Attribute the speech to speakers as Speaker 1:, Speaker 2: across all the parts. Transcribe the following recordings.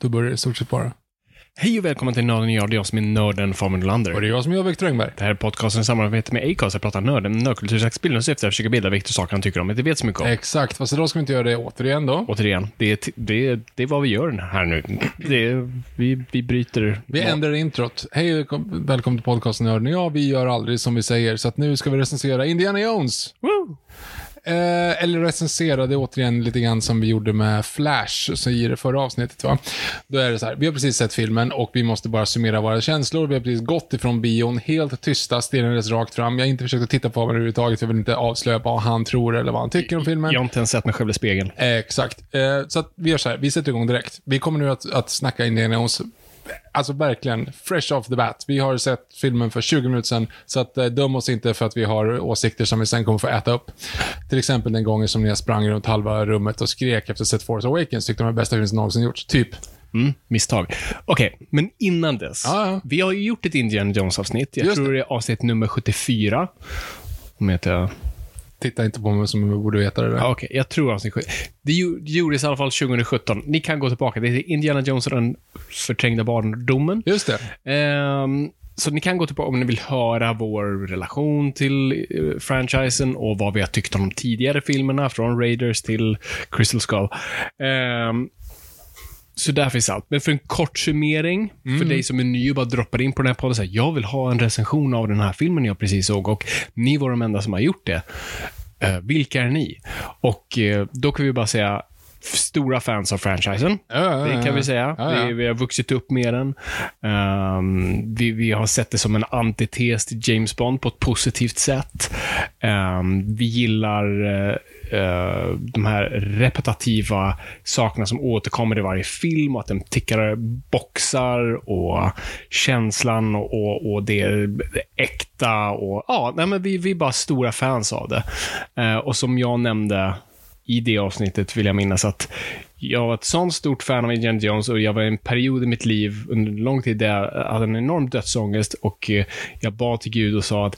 Speaker 1: Då börjar det i stort sett bara.
Speaker 2: Hej och välkommen till Nörden jag, det är jag som är nörden Fabian Nylander.
Speaker 1: Och det är jag som är Viktor Engberg.
Speaker 2: Det här är podcasten i samarbete med Acast. Jag pratar nörden, nördkultursaxbilden syfte att försöka bilda Viktor saker han tycker om, inte vet så mycket om.
Speaker 1: Exakt, fast idag ska vi inte göra det återigen då.
Speaker 2: Återigen, det är, t- det, det är vad vi gör här nu. Det är, vi, vi bryter...
Speaker 1: Vi ändrar introt. Hej och kom- välkommen till podcasten Nörden. Ja, vi gör aldrig som vi säger, så att nu ska vi recensera Indiana Jones.
Speaker 2: Woo!
Speaker 1: Eh, eller recensera det återigen lite grann som vi gjorde med Flash, så i det förra avsnittet va. Då är det så här, vi har precis sett filmen och vi måste bara summera våra känslor. Vi har precis gått ifrån bion, helt tysta, stirrandes rakt fram. Jag har inte försökt att titta på honom överhuvudtaget, för jag vill inte avslöja vad han tror eller vad han tycker om filmen.
Speaker 2: Jag har inte ens sett mig själv i spegeln.
Speaker 1: Eh, Exakt. Eh, så vi gör så här, vi sätter igång direkt. Vi kommer nu att, att snacka Indiana Jones, alltså verkligen, fresh off the bat. Vi har sett filmen för 20 minuter sedan, så att eh, döm oss inte för att vi har åsikter som vi sen kommer få äta upp. Till exempel den gången som jag sprang runt halva rummet och skrek efter sett Force Awakens, tyckte de var bästa filmen som någonsin gjorts. Typ.
Speaker 2: Mm, misstag. Okej, men innan dess.
Speaker 1: Ja, ja.
Speaker 2: Vi har ju gjort ett Indiana Jones-avsnitt. Jag
Speaker 1: Just
Speaker 2: tror det är avsnitt nummer 74. Om jag inte...
Speaker 1: Titta inte på mig som om jag borde veta det där.
Speaker 2: Ja, Okej, jag tror avsnitt 7. Det gjo- det gjordes i alla fall 2017. Ni kan gå tillbaka. Det är Indiana Jones och den förträngda barndomen.
Speaker 1: Just det.
Speaker 2: Ehm, så ni kan gå tillbaka om ni vill höra vår relation till eh, franchisen och vad vi har tyckt om de tidigare filmerna, från Raiders till Crystal Skull. Ehm, så där finns allt. Men för en kort summering, för dig som är ny och bara droppar in på den här podden, så här, jag vill ha en recension av den här filmen jag precis såg och ni var de enda som har gjort det. Eh, vilka är ni? Och eh, då kan vi bara säga, stora fans av franchisen.
Speaker 1: Ja, ja,
Speaker 2: Det
Speaker 1: ja,
Speaker 2: kan vi säga. Vi, vi har vuxit upp med den. Ehm, vi, vi har sett det som en antites till James Bond på ett positivt sätt. Ehm, vi gillar eh, Eh, de här repetitiva sakerna som återkommer i varje film och att den tickar boxar och känslan och, och, och det, det äkta. Och, ja, nej, men vi, vi är bara stora fans av det. Eh, och som jag nämnde i det avsnittet vill jag minnas att jag var ett sånt stort fan av Indiana Jones och jag var i en period i mitt liv under lång tid där jag hade en enorm dödsångest och eh, jag bad till Gud och sa att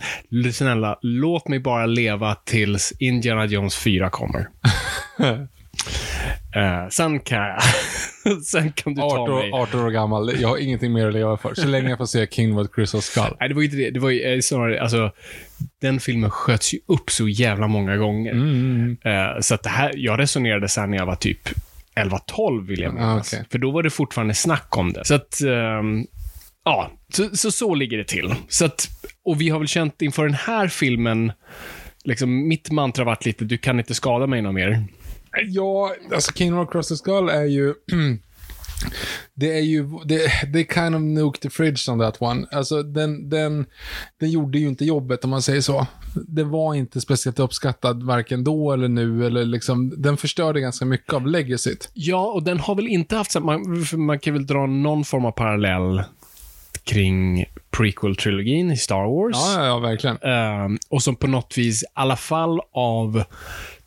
Speaker 2: snälla, låt mig bara leva tills Indiana Jones 4 kommer. Eh, sen kan jag... sen kan du ta
Speaker 1: 18,
Speaker 2: mig.
Speaker 1: 18 år gammal, jag har ingenting mer att leva för. Så länge jag får se King with Crystal Skull.
Speaker 2: Nej, det var ju inte det. Det var ju eh, snarare, alltså, den filmen sköts ju upp så jävla många gånger.
Speaker 1: Mm.
Speaker 2: Eh, så att det här, jag resonerade sen när jag var typ 11-12 vill jag minnas.
Speaker 1: Ah, okej.
Speaker 2: För då var det fortfarande snack om det. Så att, ehm, ja, så, så, så ligger det till. Så att, och vi har väl känt inför den här filmen, liksom mitt mantra varit lite, du kan inte skada mig något mer.
Speaker 1: Ja, alltså Kingdom of Crystal Skull är ju... Det är ju, det, det kind of nuke the fridge on that one. Alltså den, den, den gjorde ju inte jobbet om man säger så. Den var inte speciellt uppskattad varken då eller nu eller liksom, den förstörde ganska mycket av legacyt.
Speaker 2: Ja, och den har väl inte haft, man, man kan väl dra någon form av parallell kring prequel-trilogin i Star Wars.
Speaker 1: Ja, ja, ja verkligen.
Speaker 2: Ehm, och som på något vis, i alla fall av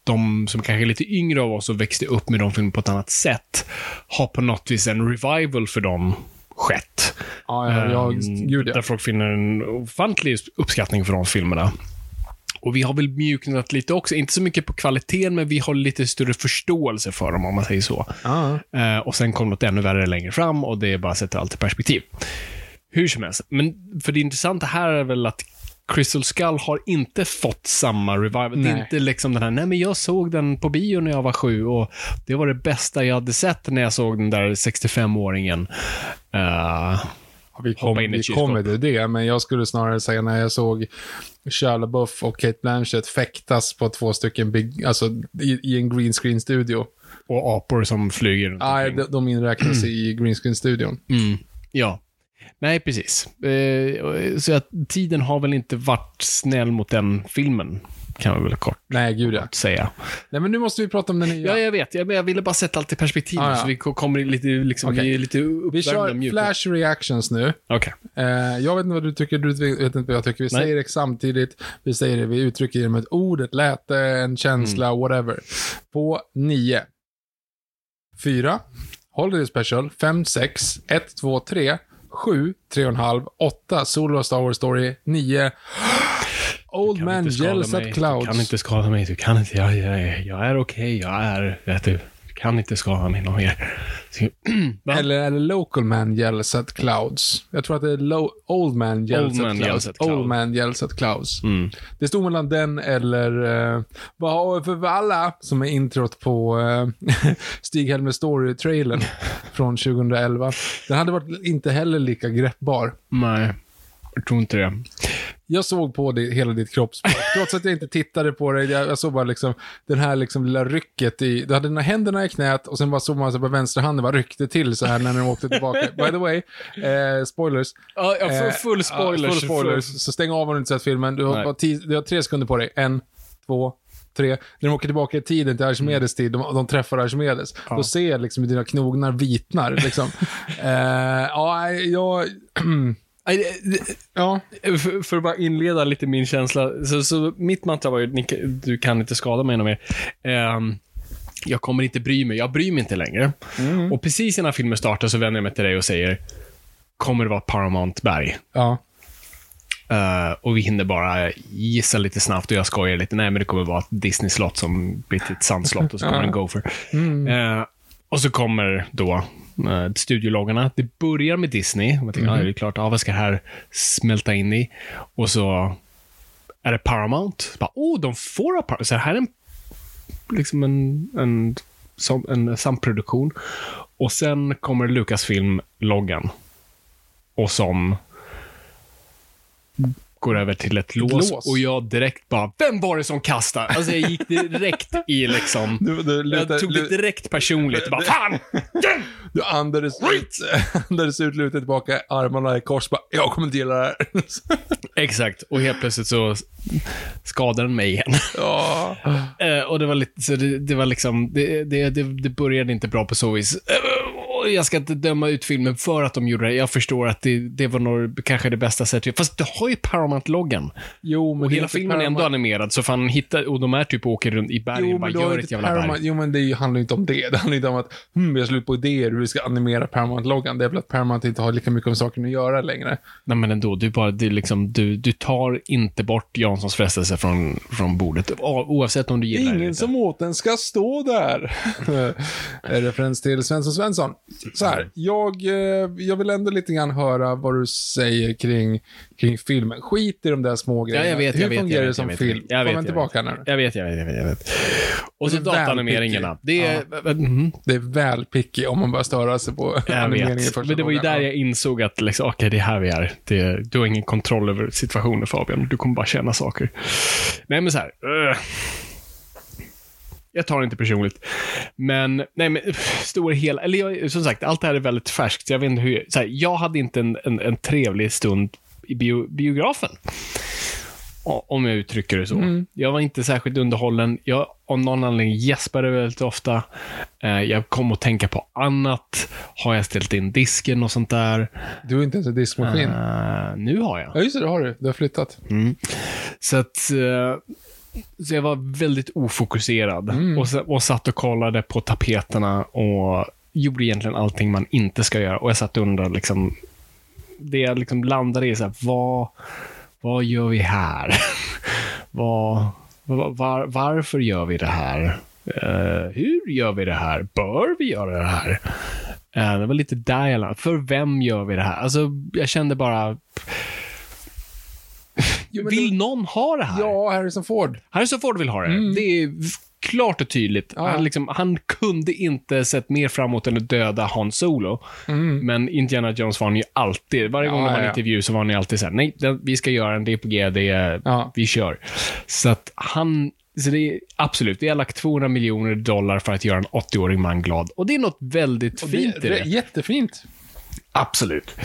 Speaker 2: de som kanske är lite yngre av oss och växte upp med de filmerna på ett annat sätt, har på något vis en revival för dem skett.
Speaker 1: Ja, ja, ja
Speaker 2: Ehm,
Speaker 1: gud ja.
Speaker 2: Där folk finner en ofantlig uppskattning för de filmerna. Och vi har väl mjuknat lite också, inte så mycket på kvaliteten, men vi har lite större förståelse för dem, om man säger så.
Speaker 1: Ja.
Speaker 2: Eh, och sen kom något ännu värre längre fram och det bara sätter allt i perspektiv. Hur som helst, men för det intressanta här är väl att Crystal Skull har inte fått samma revival. Det är inte liksom den här, nej men jag såg den på bio när jag var sju och det var det bästa jag hade sett när jag såg den där 65-åringen. Uh,
Speaker 1: Vi, kom,
Speaker 2: Hoppa in i
Speaker 1: vi kommer till det, men jag skulle snarare säga när jag såg Shia LaBeouf och Kate Blanchett fäktas på två stycken big, alltså i, i en green screen studio.
Speaker 2: och apor som flyger runt
Speaker 1: Nej, de, de inräknas i green screen studion.
Speaker 2: Mm, ja. Nej, precis. Eh, så att tiden har väl inte varit snäll mot den filmen, kan man väl kort
Speaker 1: Nej, gud ja.
Speaker 2: säga.
Speaker 1: Nej, men nu måste vi prata om den nya.
Speaker 2: Ja, jag vet. Jag, men jag ville bara sätta allt i perspektiv,
Speaker 1: Ah, ja.
Speaker 2: så vi ko- kommer lite, liksom,
Speaker 1: Okej.
Speaker 2: vi är lite
Speaker 1: vi kör flash reactions nu.
Speaker 2: Okej.
Speaker 1: Eh, jag vet inte vad du tycker, du vet inte vad jag tycker. Vi
Speaker 2: Nej.
Speaker 1: säger det samtidigt. Vi säger det, vi uttrycker det med ett ord, ett läte, en känsla,
Speaker 2: Mm.
Speaker 1: whatever. På nio. Fyra. Holiday Special. Fem, sex. Ett, två, tre. Sju. Tre och en halv. Åtta. Solo Star Wars Story. Nio. Old
Speaker 2: Kan
Speaker 1: Man Yells at Clouds.
Speaker 2: Du kan inte skada mig. Du kan inte. Jag, jag, jag är okej. Jag är... Vet du. Kan inte skada mig någon mer.
Speaker 1: Eller det Local Man Yells at Clouds? Jag tror att det är lo- Old Man Yells,
Speaker 2: Old
Speaker 1: at,
Speaker 2: Man
Speaker 1: clouds.
Speaker 2: Yells at Clouds.
Speaker 1: Old Man Yells at Clouds.
Speaker 2: Mm.
Speaker 1: Det stod mellan den eller uh, Vad har vi för valla? Som är introt på uh, Stig-Helmer Story-trailern från 2011. Den hade varit inte heller lika greppbar.
Speaker 2: Nej, jag tror inte det.
Speaker 1: Jag såg på det, hela ditt kroppsspråk, trots att jag inte tittade på det. Jag, jag såg bara liksom den här liksom lilla rycket i, du hade här händerna i knät och sen bara såg man så på vänstra handen bara ryckte till så här när den åkte tillbaka. By the way, eh, spoilers.
Speaker 2: Ja, ja, full,
Speaker 1: Eh,
Speaker 2: full spoilers.
Speaker 1: Ja, full spoilers. Så stäng av om du inte sett filmen. Du har, tio, du har tre sekunder på dig. En, två, tre. När de åker tillbaka i tiden till Archimedes tid, de, de träffar Archimedes. Då ser jag liksom hur dina knognar vitnar. Liksom. eh, ja, jag...
Speaker 2: Det-
Speaker 1: ja,
Speaker 2: För, för att bara inleda lite min känsla. Så, så mitt mantra var ju, "Ni kan- du kan inte skada mig något mer. Ehm, jag kommer inte bry mig. Jag bryr mig inte längre. Och precis innan filmen startar så vänder jag mig till dig och säger, kommer det vara Paramount-berg?
Speaker 1: ja.
Speaker 2: Eh, och vi hinner bara gissa lite snabbt och jag skojar lite. Nej, men det kommer vara ett Disney-slott som blir till ett sandslott och så kommer
Speaker 1: Ja.
Speaker 2: en Gopher. Eh, och så kommer då uh, studiologgarna. Det börjar med Disney. Jag tänker, ah, det är klart, ah, vad ska det här smälta in i? Och så är det Paramount. Bara, oh, de får ha Paramount. Så här är en, liksom en, en, som, en samproduktion. Och sen kommer Lucasfilm-loggan. Och som går över till ett lås,
Speaker 1: lås.
Speaker 2: och jag direkt bara, vem var det som kastade? Alltså jag gick direkt i liksom,
Speaker 1: Du, du,
Speaker 2: jag
Speaker 1: lutar-
Speaker 2: tog det direkt personligt. Bara, fan!
Speaker 1: du andades ut, andades ut, lutade tillbaka, armarna i kors. Bara, jag kommer inte gilla det här.
Speaker 2: Exakt, och helt plötsligt så skadade den mig igen.
Speaker 1: ja.
Speaker 2: Eh, och det var lite, så det, det var liksom, det, det, det, det började inte bra på så vis. Jag ska inte döma ut filmen för att de gjorde det. Jag förstår att det, det var nog kanske det bästa sättet. Fast du har ju Paramount-loggan.
Speaker 1: Jo, men
Speaker 2: Och
Speaker 1: det är
Speaker 2: hela filmen är ändå
Speaker 1: Paramount-
Speaker 2: animerad, så fan hittar, och de är typ åker runt i bergen
Speaker 1: Jo,
Speaker 2: och bara gör ett jävla
Speaker 1: Paramount,
Speaker 2: berg.
Speaker 1: jo, men det handlar ju inte om det. Det handlar inte om att hmm, vi har slut på idéer hur vi ska animera Paramount-loggan. Det är väl att Paramount inte har lika mycket om saken att göra längre.
Speaker 2: Nej, men ändå, du, bara, det är liksom, du, du tar inte bort Janssons frestelse från, från bordet, oavsett om du gillar det eller
Speaker 1: Ingen som åt den ska stå där. En Referens till Svensson Svensson. Så här, jag, eh, jag vill ändå lite grann höra vad du säger kring, kring filmen. Skit i de där små grejerna.
Speaker 2: jag vet,
Speaker 1: Hur
Speaker 2: jag vet,
Speaker 1: fungerar
Speaker 2: jag
Speaker 1: det
Speaker 2: vet,
Speaker 1: som
Speaker 2: jag vet,
Speaker 1: film?
Speaker 2: jag vet,
Speaker 1: Kommer tillbaka nu.
Speaker 2: Jag vet, jag vet, jag vet. Jag vet. Och så
Speaker 1: Det är
Speaker 2: dataanimeringarna. Det är... Mm,
Speaker 1: Det är väl picky om man bara störa sig på animeringen i
Speaker 2: vet.
Speaker 1: första
Speaker 2: Men det var ju där jag insåg att, liksom, okej, det är här vi är. Det, du har ingen kontroll över situationen, Fabian. Du kommer bara känna saker. Nej, men så här. ugh. Jag tar det inte personligt. Men, nej men, stora hela, eller jag, som sagt, allt det här är väldigt färskt. Jag vet inte hur, så här, jag hade inte en, en, en trevlig stund i bio, biografen. Om jag uttrycker det så. Jag var inte särskilt underhållen. Jag av någon anledning gäspade väldigt ofta. Eh, jag kom att tänka på annat. Har jag ställt in disken och sånt där?
Speaker 1: Du är inte ens en diskmaskin.
Speaker 2: Eh, nu har jag.
Speaker 1: Ja, just det, det har du. Du har flyttat.
Speaker 2: Så att... eh, så jag var väldigt ofokuserad och, så, och satt och kollade på tapeterna och gjorde egentligen allting man inte ska göra. Och jag satt och undrade, liksom, det jag liksom landade i, så här, vad, vad gör vi här? Vad, var, var, varför gör vi det här? Eh, hur gör vi det här? Bör vi göra det här? Eh, det var lite där jag landade. För vem gör vi det här? Alltså, jag kände bara...
Speaker 1: men
Speaker 2: vill någon ha det här?
Speaker 1: Ja, Harrison Ford.
Speaker 2: Harrison Ford vill ha det. Det är klart och tydligt.
Speaker 1: Ja.
Speaker 2: Han, liksom, han kunde inte sett mer framåt än att döda Han Solo. Men Indiana Jones var han ju alltid. Varje gång
Speaker 1: Ja,
Speaker 2: de hade
Speaker 1: ja.
Speaker 2: intervju så var han ju alltid såhär, nej, det, vi ska göra en, det är på G, det är,
Speaker 1: Ja.
Speaker 2: vi kör. Så att han, så det är, absolut, det har lagt 200 miljoner dollar för att göra en 80-årig man glad. Och det är något väldigt
Speaker 1: Och
Speaker 2: fint
Speaker 1: det,
Speaker 2: i
Speaker 1: det,
Speaker 2: det.
Speaker 1: jättefint.
Speaker 2: Absolut.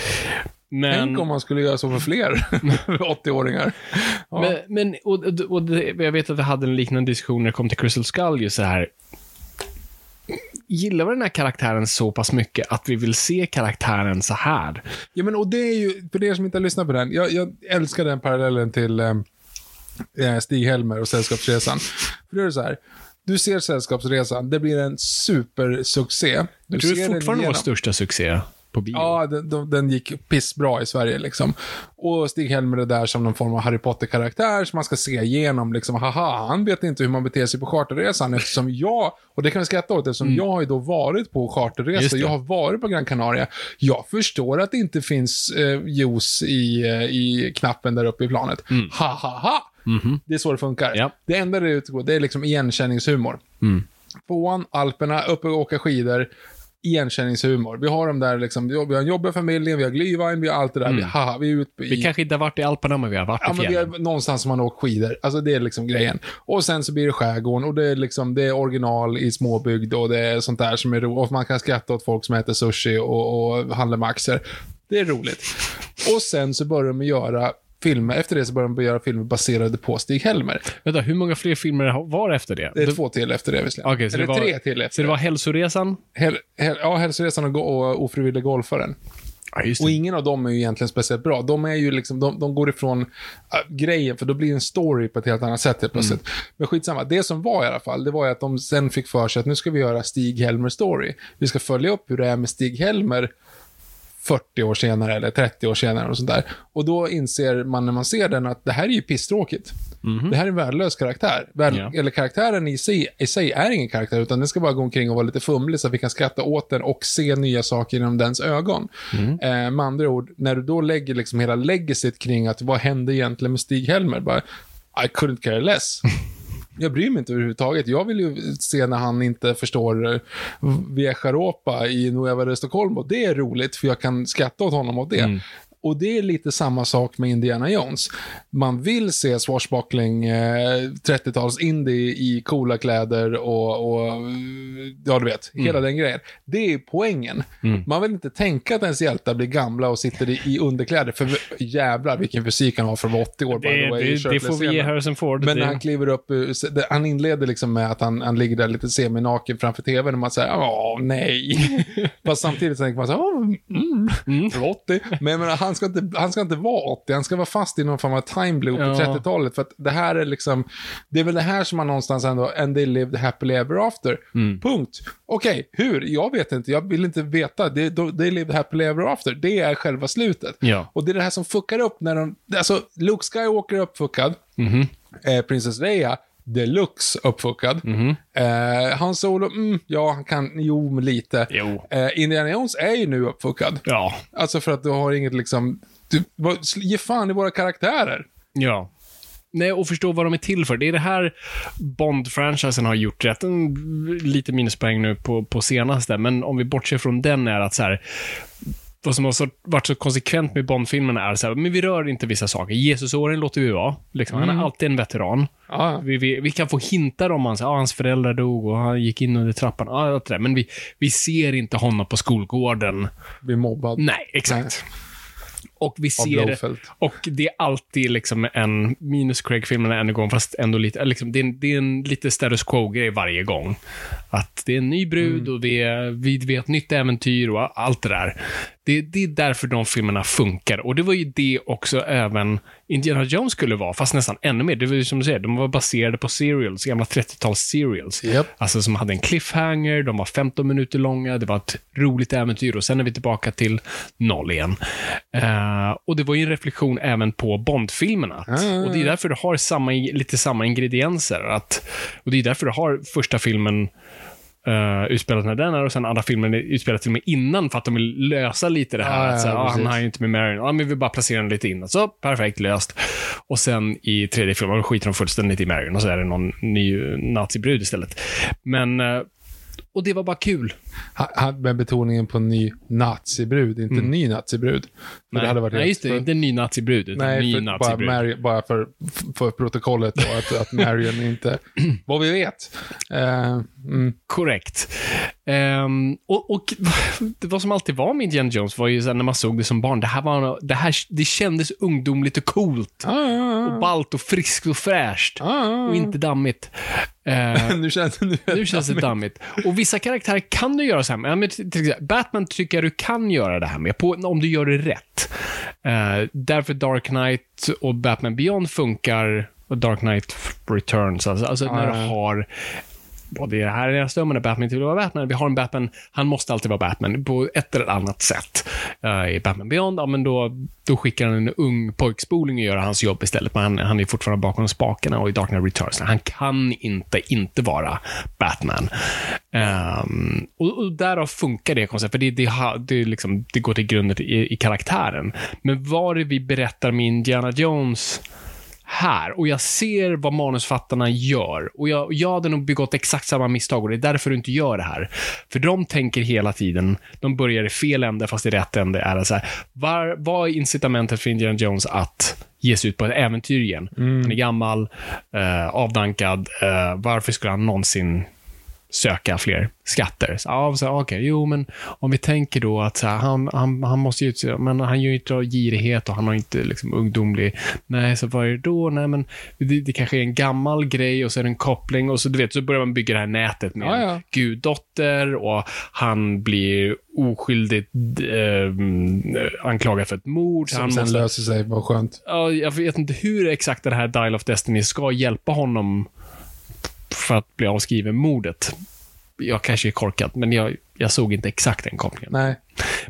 Speaker 2: Men,
Speaker 1: Tänk om man skulle göra så för fler 80-åringar. Ja.
Speaker 2: Men, men och, och, det, jag vet att vi hade en liknande diskussion när det kom till Crystal Skull, just så här. Gillar vi den här karaktären så pass mycket att vi vill se karaktären så här?
Speaker 1: Ja, men och det är ju, för er som inte har lyssnat på den, jag, jag älskar den parallellen till eh, eh, Stig-Helmer och Sällskapsresan. För då är det så här, du ser Sällskapsresan, det blir en supersuccé. Du
Speaker 2: Jag tror
Speaker 1: ser
Speaker 2: det fortfarande
Speaker 1: igenom.
Speaker 2: största succé på bio.
Speaker 1: Ja, den, den- den gick pissbra i Sverige liksom. Och Stig-Helmer är där som någon form av Harry Potter-karaktär som man ska se igenom liksom. Haha, han vet inte hur man beter sig på charterresan eftersom jag, och det kan vi skratta åt eftersom jag har ju då varit på charterresor. Jag har varit på Gran Canaria. Jag förstår att det inte finns eh, juice i, eh, i knappen där uppe i planet. Ha, ha, ha! Det är så det funkar.
Speaker 2: Ja.
Speaker 1: Det enda det utgår, det är liksom igenkänningshumor. Tvåan, Alperna, uppe och åka skidor. Igenkänningshumor. Vi har de där liksom, vi har har en jobbig familj, vi har Glühwein, vi har allt det där. Vi, haha, vi är ute i...
Speaker 2: Vi kanske inte har varit i Alperna, men vi har varit
Speaker 1: Ja,
Speaker 2: i
Speaker 1: men vi
Speaker 2: fjällen.
Speaker 1: är någonstans som man har åkt skidor. Alltså det är liksom grejen. Och sen så blir det skärgården och det är liksom, det är original i småbygd och det är sånt där som är roligt. Och man kan skratta åt folk som äter sushi och, och handlar med aktier. Det är roligt. Och sen så börjar de göra filmer, efter det så börjar de göra filmer baserade på Stig-Helmer.
Speaker 2: Vänta, hur många fler filmer var det efter det?
Speaker 1: Det är
Speaker 2: Då-
Speaker 1: två till efter det visserligen.
Speaker 2: Så
Speaker 1: Eller
Speaker 2: det var-
Speaker 1: tre till efter
Speaker 2: Så det var Hälsoresan?
Speaker 1: Hel, hel, ja, Hälsoresan och, gå- och Ofrivillig golfaren.
Speaker 2: Ja,
Speaker 1: Och ingen av dem är ju egentligen speciellt bra. De är ju liksom, de, de går ifrån äh, grejen, för då blir det en story på ett helt annat sätt helt plötsligt. Men skitsamma. Det som var i alla fall, det var ju att de sen fick för sig att nu ska vi göra Stig-Helmer story. Vi ska följa upp hur det är med Stig-Helmer 40 år senare eller 30 år senare och sånt där. Och då inser man när man ser den att det här är ju pisstråkigt. Det här är en värdelös karaktär. Väl,
Speaker 2: Ja.
Speaker 1: Eller karaktären i sig, i sig är ingen karaktär, utan den ska bara gå omkring och vara lite fumlig så att vi kan skratta åt den och se nya saker genom dens ögon. Eh, med andra ord, när du då lägger liksom hela legacyt kring att vad hände egentligen med Stig-Helmer? Bara, I couldn't care less. Jag bryr mig inte överhuvudtaget. Jag vill ju se när han inte förstår eh, Vieja Via i Nueva de Stockholm och det är roligt för jag kan skratta åt honom åt det. Mm. Och det är lite samma sak med Indiana Jones. Man vill se swashbuckling, eh, 30-tals indie i coola kläder och, och ja du vet, hela den grejen. Det är poängen. Man vill inte tänka att ens hjältar blir gamla och sitter i, i underkläder, för jävlar vilken fysik han har för att vara 80 år. by the
Speaker 2: Det,
Speaker 1: way,
Speaker 2: det, det får vi ge. Harrison Ford.
Speaker 1: Men
Speaker 2: det,
Speaker 1: när han kliver upp, det- han inleder liksom med att han, han ligger där lite seminaken framför tvn och man säger åh nej. Fast samtidigt så tänker man så här, åh, mm, 80. Men jag menar, han, ska inte, han ska inte vara 80, han ska vara fast i någon form av time loop
Speaker 2: Ja.
Speaker 1: på 30-talet. För att det här är liksom, det är väl det här som man någonstans ändå, and they lived happily ever after. Punkt. Okej, hur? Jag vet inte, jag vill inte veta. Det, they lived happily ever after. Det är själva slutet.
Speaker 2: Ja.
Speaker 1: Och det är det här som fuckar upp när de, alltså Luke Skywalker är uppfuckad. Eh, Princess Leia, deluxe uppfuckad. Eh, Han Solo, mm, ja, han kan, jo, men lite.
Speaker 2: Jo.
Speaker 1: Eh, Indiana Jones är ju nu uppfuckad.
Speaker 2: Ja.
Speaker 1: Alltså för att du har inget liksom, du, vad- ge fan i våra karaktärer.
Speaker 2: Ja. Nej, och förstå vad de är till för. Det är det här Bond-franchisen har gjort rätt. En, lite minuspoäng nu på, på senaste, men om vi bortser från den är att så här, vad som har varit så konsekvent med Bond-filmerna är så här, men vi rör inte vissa saker. Jesusåren låter vi vara. Liksom. Han är alltid en veteran.
Speaker 1: Ja.
Speaker 2: Vi, vi, vi kan få hintar om hans, ja, hans föräldrar dog och han gick in under trappan. Ja, allt det där. Men vi, vi ser inte honom på skolgården.
Speaker 1: Blir mobbad.
Speaker 2: Nej, exakt. Och vi ser det. Och det är alltid liksom en, minus Craig-filmerna en gång, fast ändå lite, liksom, det, är en, det är en lite status quo-grej varje gång. Att det är en ny brud och det är, vi vet ett nytt äventyr och allt det där. Det, det är därför de filmerna funkar. Och det var ju det också även Indiana Jones skulle vara, fast nästan ännu mer. Det var ju som du säger, de var baserade på serials, gamla 30-tals serials.
Speaker 1: Japp.
Speaker 2: Alltså som hade en cliffhanger, de var 15 minuter långa, det var ett roligt äventyr och sen är vi tillbaka till noll igen. Eh, och det var ju en reflektion även på Bond-filmerna.
Speaker 1: Ah.
Speaker 2: Och det är därför du har samma, lite samma ingredienser. Att, och det är därför du har första filmen uh, utspelat när den är och sen andra filmen är utspelat till och med innan för att de vill lösa lite det här.
Speaker 1: Ja,
Speaker 2: att, så, här,
Speaker 1: ja,
Speaker 2: ah, han har ju inte med Marion. Ja, men vi bara placera den lite innan. Så, perfekt, löst. Och sen i tredje filmen skiter de fullständigt i Marion och så är det någon ny nazibrud istället. Men, eh, och det var bara kul.
Speaker 1: Ha- ha- Med betoningen på ny nazibrud, inte ny nazibrud. För det hade varit
Speaker 2: Mm. nej, just det.
Speaker 1: för-
Speaker 2: Inte ny nazibrud, utan
Speaker 1: Nej,
Speaker 2: ny
Speaker 1: för, bara,
Speaker 2: nazibrud.
Speaker 1: Mary, bara för, för protokollet och att, att Marion inte... Vad vi vet. Eh, mm.
Speaker 2: Korrekt. Ehm, och, och det vad som alltid var med Indiana Jones var ju när man såg det som barn, det här, var, det här det kändes ungdomligt och coolt.
Speaker 1: Ah, ah,
Speaker 2: Och ballt och friskt och fräscht.
Speaker 1: ah, ah.
Speaker 2: Och inte dammigt. Eh,
Speaker 1: nu känns det... Nu,
Speaker 2: nu känns det dammigt. Och vissa karaktärer kan du göra så här med. Men till exempel, Batman tycker jag du kan göra det här med, på, om du gör det rätt. Eh, därför Dark Knight och Batman Beyond funkar, och Dark Knight Returns, alltså, alltså när
Speaker 1: ja.
Speaker 2: du har och det det här är nästa men Batman inte vill vara Batman. Vi har en Batman, han måste alltid vara Batman på ett eller annat sätt. Uh, I Batman Beyond, ja men då, då skickar han en ung pojkspoling och gör hans jobb istället. Men han, han är fortfarande bakom spakarna och i Dark Knight Returns, han kan inte inte vara Batman. Um, och, och därav funkar det konceptet, för det, det, det, liksom, det går till grunden i, i karaktären. Men vad det vi berättar med Indiana Jones här och jag ser vad manusfattarna gör. Och jag, jag hade nog begått exakt samma misstag och det är därför du inte gör det här. För de tänker hela tiden, de börjar i fel ände fast i rätt ände är det så här, var, vad är incitamentet för Indiana Jones att ge sig ut på ett äventyr igen? Han är gammal, eh, avdankad, eh, varför skulle han någonsin söka fler skatter. Så, ja, så, okej, jo, men om vi tänker då att så här, han, han, han måste ju, men han gör ju inte girighet och han har inte liksom ungdomlig, nej, så vad är det då? Nej, men det, det kanske är en gammal grej och så är det en koppling och så, du vet, så börjar man bygga det här nätet med
Speaker 1: Ja, ja.
Speaker 2: guddotter och han blir oskyldigt eh, anklagad för ett mord.
Speaker 1: Som
Speaker 2: han
Speaker 1: sen
Speaker 2: måste,
Speaker 1: löser sig, vad skönt.
Speaker 2: Ja, jag vet inte hur exakt det här Dial of Destiny ska hjälpa honom för att bli avskriven mordet. Jag kanske är korkad, men jag, jag såg inte exakt den kopplingen.
Speaker 1: Nej.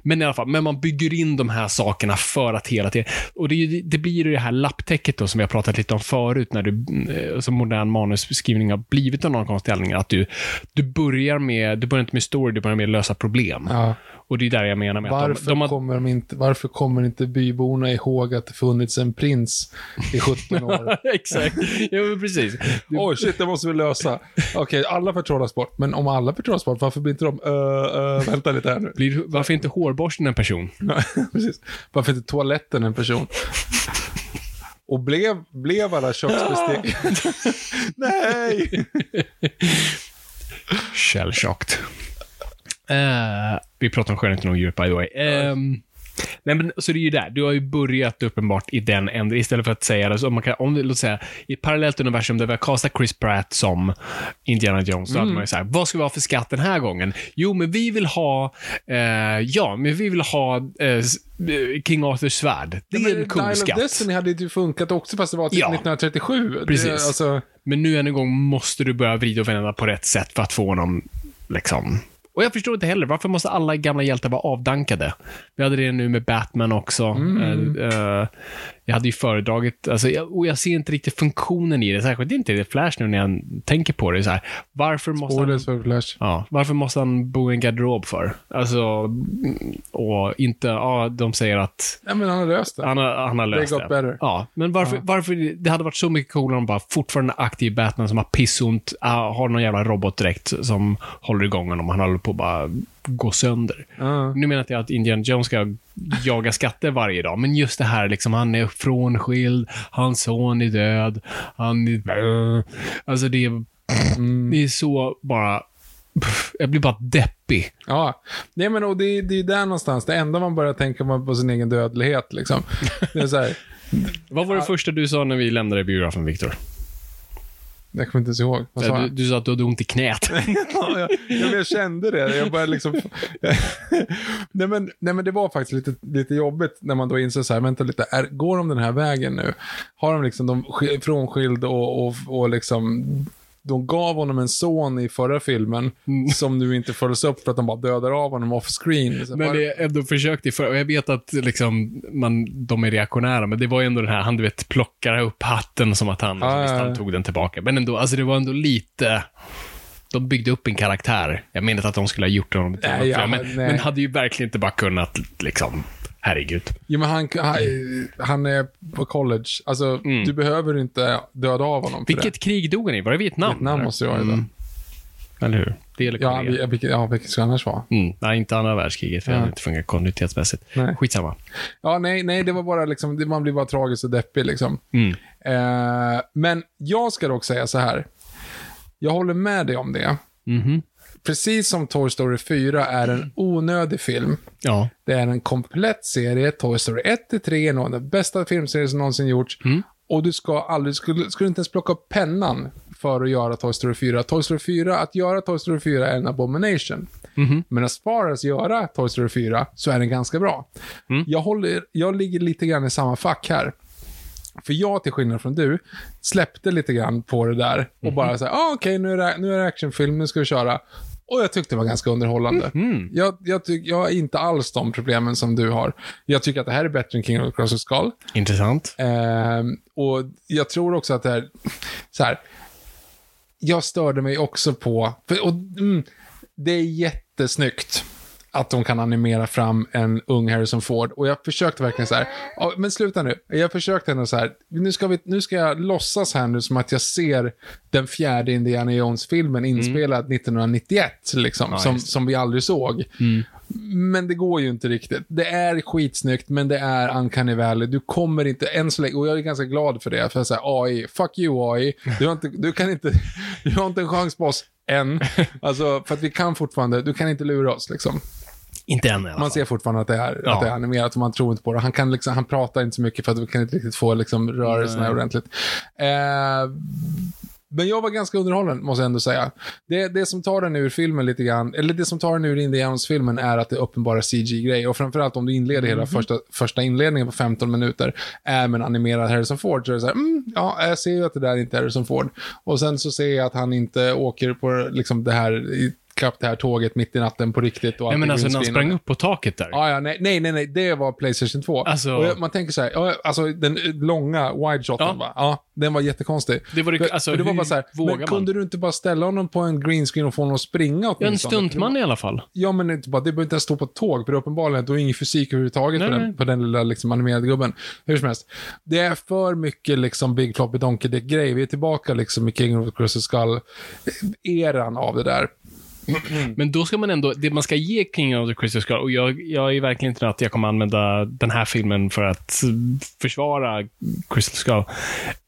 Speaker 2: Men i alla fall, men man bygger in de här sakerna för att hela tiden... Och det, det blir det här lapptäcket då som vi har pratat lite om förut, när du, eh, som modern manusskrivning har blivit av någon konstig anledning, att du, du börjar med, du börjar inte med story, du börjar med att lösa problem.
Speaker 1: Ja.
Speaker 2: Och det är där jag menar med
Speaker 1: Varför,
Speaker 2: att de, de har...
Speaker 1: kommer de inte, varför kommer inte byborna ihåg att det funnits en prins i 17 år?
Speaker 2: Exakt, ja men precis.
Speaker 1: Oj, shit, det måste vi lösa. Okej, alla får trollas bort. Men om alla får trollas bort, varför blir inte de... Uh, uh, vänta lite här nu.
Speaker 2: blir, varför inte hårborsten en person?
Speaker 1: Precis. Varför inte toaletten en person? Och blev, blev alla köksbestick... Nej!
Speaker 2: Shell-shocked. Eh, vi pratar om skönheten och djur, by the way. Ehm, nej, men, så det är ju där. Du har ju börjat uppenbart i den änden, istället för att säga det. Så om man kan, om låt säga, i ett parallellt universum där vi har castat Chris Pratt som Indiana Jones, då hade man ju såhär, vad ska vi ha för skatt den här gången? Jo, men vi vill ha, eh, ja, men vi vill ha eh, eh, King Arthurs svärd. Det är
Speaker 1: Men
Speaker 2: en cool
Speaker 1: Dial of
Speaker 2: skatt.
Speaker 1: Destiny hade ju funkat också, fast det var typ
Speaker 2: Ja.
Speaker 1: 1937.
Speaker 2: Precis.
Speaker 1: Det, alltså,
Speaker 2: Men nu än en gång måste du börja vrida och vända på rätt sätt för att få honom, liksom... Och jag förstår inte heller, varför måste alla gamla hjältar vara avdankade? Vi hade det nu med Batman också.
Speaker 1: Mm.
Speaker 2: Eh, eh, jag hade ju föredragit, alltså, jag, och jag ser inte riktigt funktionen i det, särskilt inte i det Flash nu när jag tänker på det. Så här, varför måste han...
Speaker 1: för Flash.
Speaker 2: Ja, varför måste han bo i en garderob för? Alltså, och inte, ja, de säger att
Speaker 1: Ja, men han har löst det.
Speaker 2: han har, han har löst
Speaker 1: got
Speaker 2: det.
Speaker 1: better.
Speaker 2: Ja, men varför, varför, det hade varit så mycket coolare om bara fortfarande aktiv Batman som har pissont, ah, har någon jävla robotdräkt som håller igång honom. Han håller på bara gå sönder.
Speaker 1: Ja.
Speaker 2: Nu menar inte jag att Indiana Jones ska jaga skatter varje dag, men just det här liksom, han är frånskild, hans son är död, han är... Alltså det är, det är så bara... Jag blir bara deppig.
Speaker 1: Ja, nej men och det, det är där någonstans. Det enda man börjar tänka på sin egen dödlighet liksom. Det är så här,
Speaker 2: Vad var det första du sa när vi lämnade biografen, Viktor?
Speaker 1: Jag kommer inte ens ihåg. Vad sa
Speaker 2: Du,
Speaker 1: jag?
Speaker 2: du sa att du hade ont i knät.
Speaker 1: ja, jag, jag, jag kände det. Jag började liksom... nej, men, nej, men det var faktiskt lite, lite jobbigt när man då inser så här, vänta lite, är, går de den här vägen nu? Har de liksom de sk- frånskild och, och, och liksom de gav honom en son i förra filmen som nu inte följs upp för att de bara dödar av honom off screen. Så
Speaker 2: Men
Speaker 1: bara-
Speaker 2: det är ändå försökt i för och jag vet att liksom, man, de är reaktionära, men det var ju ändå den här, han du vet, plockar upp hatten som att han,
Speaker 1: Ja,
Speaker 2: alltså, visst, han tog den tillbaka. Men ändå, alltså det var ändå lite, de byggde upp en karaktär. Jag menar inte att de skulle ha gjort honom till
Speaker 1: Nej, ja,
Speaker 2: men,
Speaker 1: nej.
Speaker 2: men hade ju verkligen inte bara kunnat, liksom, herregud.
Speaker 1: Jo, men han, han, han är på college. Alltså, du behöver inte döda av honom för
Speaker 2: Mm. Vilket
Speaker 1: det.
Speaker 2: krig dog han i? Var det Vietnam?
Speaker 1: Vietnam
Speaker 2: eller?
Speaker 1: måste det vara
Speaker 2: Mm.
Speaker 1: det.
Speaker 2: Eller hur? Det eller
Speaker 1: Ja, vi- vilket, ja, vilket ska det annars vara?
Speaker 2: Mm. Nej, inte andra världskriget, för det
Speaker 1: Ja.
Speaker 2: hade inte funkat kontinuitetsmässigt.
Speaker 1: Nej.
Speaker 2: Skitsamma.
Speaker 1: Ja, nej, nej, det var bara liksom, det- man blir bara tragisk och deppig liksom.
Speaker 2: Mm.
Speaker 1: Eh, men jag ska dock säga så här. Jag håller med dig om det.
Speaker 2: Mhm.
Speaker 1: Precis som Toy Story 4 är en onödig film.
Speaker 2: Ja.
Speaker 1: Det är en komplett serie. Toy Story 1-3 är nog den bästa filmserien som någonsin gjorts. Och du ska aldrig, skulle, skulle inte ens plocka upp pennan för att göra Toy Story 4. Toy Story 4, att göra Toy Story 4 är en abomination. Men as far as göra Toy Story 4 så är den ganska bra. Jag, håller, jag ligger lite grann i samma fack här. För jag, till skillnad från du, släppte lite grann på det där och bara så här, ah, okej, nu, är det, nu är det actionfilm, nu ska vi köra. Och jag tyckte det var ganska underhållande. Jag, jag, tyck, jag har inte alls de problemen som du har. Jag tycker att det här är bättre än King of the Cross Skull.
Speaker 2: Intressant.
Speaker 1: Ehm, och jag tror också att det här, så här, jag störde mig också på, för, och, mm, det är jättesnyggt att de kan animera fram en ung Harrison Ford. Och jag försökte verkligen så här, ja, men sluta nu. Jag försökte ändå så här, nu ska, vi, nu ska jag låtsas här nu som att jag ser den fjärde Indiana Jones-filmen inspelad 1991, liksom, som,
Speaker 2: just det.
Speaker 1: som vi aldrig såg. Men det går ju inte riktigt. Det är skitsnyggt, men det är uncanny valley. Du kommer inte, än så länge, och jag är ganska glad för det, för att säga AI, fuck you AI. Du har inte, du kan inte, du har inte en chans på oss än. Alltså, för att vi kan fortfarande, du kan inte lura oss liksom.
Speaker 2: Inte än i alla
Speaker 1: Man
Speaker 2: fall.
Speaker 1: ser fortfarande att det är,
Speaker 2: Ja.
Speaker 1: att det är animerat och man tror inte på det. Han, kan liksom, han pratar inte så mycket för att vi kan inte riktigt få liksom, rörelserna
Speaker 2: Nej.
Speaker 1: ordentligt. Eh, men jag var ganska underhållen, måste jag ändå säga. Det, det som tar den ur filmen lite grann, eller det som tar den ur Indians-filmen är att det är uppenbara CG-grej. Och framförallt om du inleder hela första, första inledningen på 15 minuter är med en animerad Harrison Ford, så är det så här, mm, ja, jag ser ju att det där inte är Harrison Ford. Och sen så ser jag att han inte åker på liksom det här, i- kapp det här tåget mitt i natten på riktigt. Och
Speaker 2: Nej, men
Speaker 1: är
Speaker 2: alltså när han sprang upp på taket där.
Speaker 1: Ja, ja, nej, nej, nej, nej, det var Playstation 2.
Speaker 2: Alltså-
Speaker 1: och man tänker så här, alltså den långa wide shoten,
Speaker 2: Ja.
Speaker 1: va? ja, den var jättekonstig.
Speaker 2: Det var det- alltså,
Speaker 1: för det var bara så här, men
Speaker 2: man?
Speaker 1: kunde du inte bara ställa honom på en green screen och få honom att springa
Speaker 2: Ja, en
Speaker 1: åtminstone?
Speaker 2: stuntman i alla fall.
Speaker 1: Ja, men inte bara, det behöver inte ens stå på ett tåg, för uppenbarligen då är ingen fysik överhuvudtaget
Speaker 2: Nej,
Speaker 1: på, den, på den lilla liksom, animerade gubben. Hur som helst. Det är för mycket liksom Big Floppy Donkey Dick-grej. Vi är tillbaka liksom i King of the Crystal Skull-eran av det där. Mm.
Speaker 2: Men då ska man ändå, det man ska ge King of the Crystal Skull, och jag, jag är verkligen inte att jag kommer använda den här filmen för att försvara Crystal Skull.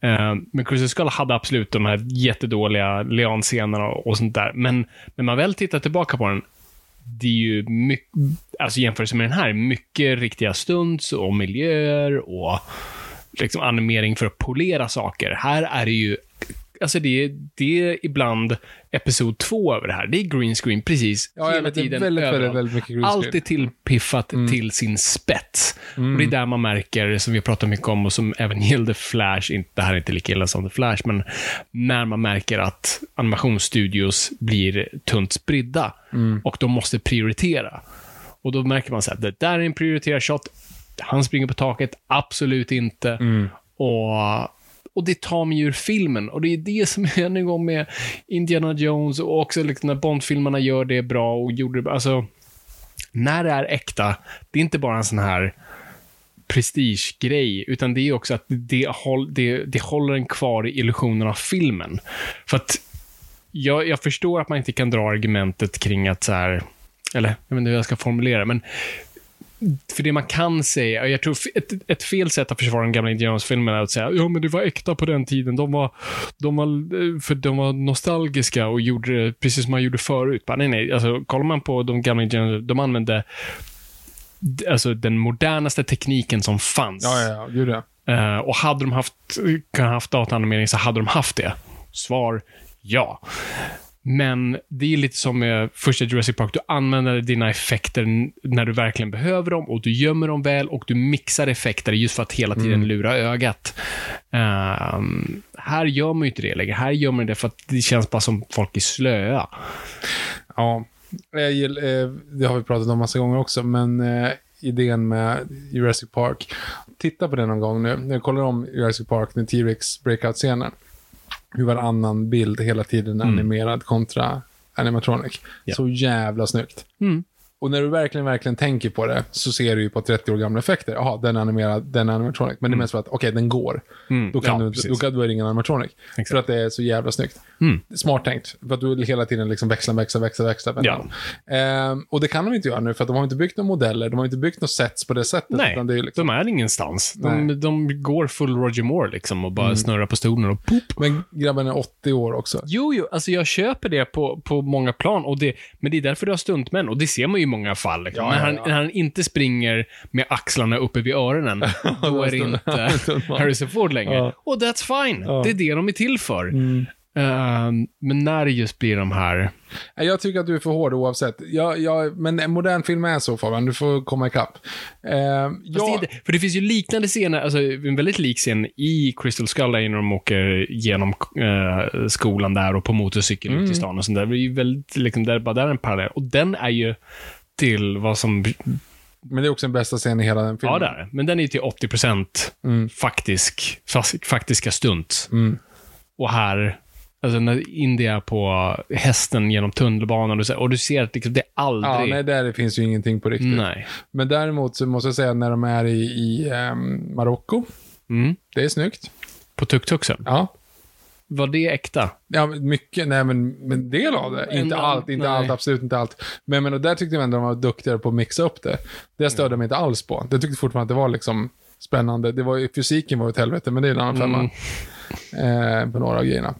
Speaker 2: Eh, men Crystal Skull hade absolut de här jättedåliga Leon-scenerna och, och sånt där. Men när man väl tittar tillbaka på den, det är ju mycket, alltså jämfört med den här, mycket riktiga stunts och miljöer och liksom animering för att polera saker. Här är det ju Alltså det, är- det är ibland episod två över det här. Det är green screen precis
Speaker 1: Ja,
Speaker 2: hela tiden.
Speaker 1: väldigt, väldigt, väldigt
Speaker 2: Allt är tillpiffat till sin spets. Och det är där man märker, som vi har pratat mycket om och som även gällde Flash, inte, det här är inte lika illa som The Flash, men när man märker att animationsstudios blir tunt spridda och de måste prioritera. Och då märker man så här, det där är en prioriterad shot, han springer på taket, absolut inte. Och, och det tar mig ur filmen. Och det är det som är en gång med Indiana Jones och också liksom när Bond-filmerna gör det bra och gjorde det Alltså, när det är äkta, det är inte bara en sån här prestigegrej, utan det är också att det, håll, det, det håller en kvar i illusionen av filmen. För att jag, jag förstår att man inte kan dra argumentet kring att så här, eller jag vet inte hur jag ska formulera, men för det man kan säga, och jag tror ett, ett fel sätt att försvara de gamla Indiansfilmerna är att säga ja men det var äkta på den tiden. De var, de var, eh, för de var nostalgiska och gjorde det precis som man gjorde förut. Bara, nej, nej, alltså kollar man på de gamla Indianerna, de använde alltså, den modernaste tekniken som fanns.
Speaker 1: Ja, ja, gud ja.
Speaker 2: Eh, och hade de haft, kunnat haft dataanimering så hade de haft det. Svar, ja. Men det är lite som med första Jurassic Park. Du använder dina effekter när du verkligen behöver dem och du gömmer dem väl och du mixar effekter just för att hela tiden lura ögat. Ehm, här gör man ju inte det längre. Här gör man det för att det känns bara som folk är slöa.
Speaker 1: Ja, eh, det har vi pratat om massa gånger också, men eh, idén med Jurassic Park. Titta på det någon gång nu. Jag kollar om Jurassic Park, den T-Rex breakout-scenen. Hur varannan bild hela tiden är animerad kontra animatronic.
Speaker 2: Ja.
Speaker 1: Så jävla snyggt.
Speaker 2: Mm.
Speaker 1: Och när du verkligen, verkligen tänker på det så ser du ju på 30 år gamla effekter. Jaha, den är animerad, den är animatronic. Men det är mest för att, okej, den går.
Speaker 2: Mm.
Speaker 1: Då, kan
Speaker 2: Ja,
Speaker 1: du,
Speaker 2: precis.
Speaker 1: då, kan, det ingen animatronic.
Speaker 2: Exakt.
Speaker 1: För att det är så jävla snyggt.
Speaker 2: Mm.
Speaker 1: Smart tänkt. För att du hela tiden liksom växlar, växlar, växlar, växlar.
Speaker 2: Ja.
Speaker 1: Ehm, och det kan de inte göra nu, för att de har inte byggt några modeller, de har inte byggt några sets på det sättet.
Speaker 2: Nej,
Speaker 1: det är liksom,
Speaker 2: de är ingenstans.
Speaker 1: Mm.
Speaker 2: De, de går full Roger Moore liksom och bara snurrar på stolen och poop.
Speaker 1: Men grabben är 80 år också.
Speaker 2: Jo, jo, alltså jag köper det på, på många plan, och det, men det är därför du har stuntmän, och det ser man ju många fall. Liksom.
Speaker 1: Ja, ja,
Speaker 2: han,
Speaker 1: ja.
Speaker 2: när han inte springer med axlarna uppe vid öronen, då är det inte. Harrison Ford längre. Och that's fine. Det är det de är till för.
Speaker 1: Mm.
Speaker 2: Ehm, men när det just blir de här...
Speaker 1: Jag tycker att du är för hård oavsett. Jag, jag, men en modern film är så Fabian, du får komma ikapp.
Speaker 2: Det är
Speaker 1: jag,
Speaker 2: inte, för det finns ju liknande scener, alltså en väldigt lik scen i Crystal Skull, när de åker genom eh, skolan där och på motorcykel
Speaker 1: Mm.
Speaker 2: ut i stan och sånt där. Det är ju väldigt, liksom, där, bara där är en parallell. Och den är ju till vad som...
Speaker 1: men det är också den bästa scenen i hela den filmen.
Speaker 2: Ja, det är det. Men den är till 80%
Speaker 1: Mm.
Speaker 2: faktisk, faktiska stunt.
Speaker 1: Mm.
Speaker 2: Och här, alltså när Indy är på hästen genom tunnelbanan och, så, och du ser att liksom, det är
Speaker 1: Ja,
Speaker 2: aldrig...
Speaker 1: nej, där finns ju ingenting på riktigt.
Speaker 2: nej.
Speaker 1: Men däremot så måste jag säga när de är i, i ehm, Marocko,
Speaker 2: Mm.
Speaker 1: det är snyggt.
Speaker 2: På tuk-tuksen.
Speaker 1: Ja.
Speaker 2: Var det äkta?
Speaker 1: Ja, men mycket, nej men, men del av det.
Speaker 2: En
Speaker 1: inte
Speaker 2: av-
Speaker 1: allt, inte
Speaker 2: nej.
Speaker 1: allt, absolut inte allt. Men jag menar, där tyckte jag ändå de var duktigare på att mixa upp det. Det störde jag mig inte alls på. Det tyckte fortfarande att det var liksom spännande. Det var, ju- fysiken var ett helvete, men det är en annan femma.
Speaker 2: Mm.
Speaker 1: Eh, på några av grejerna.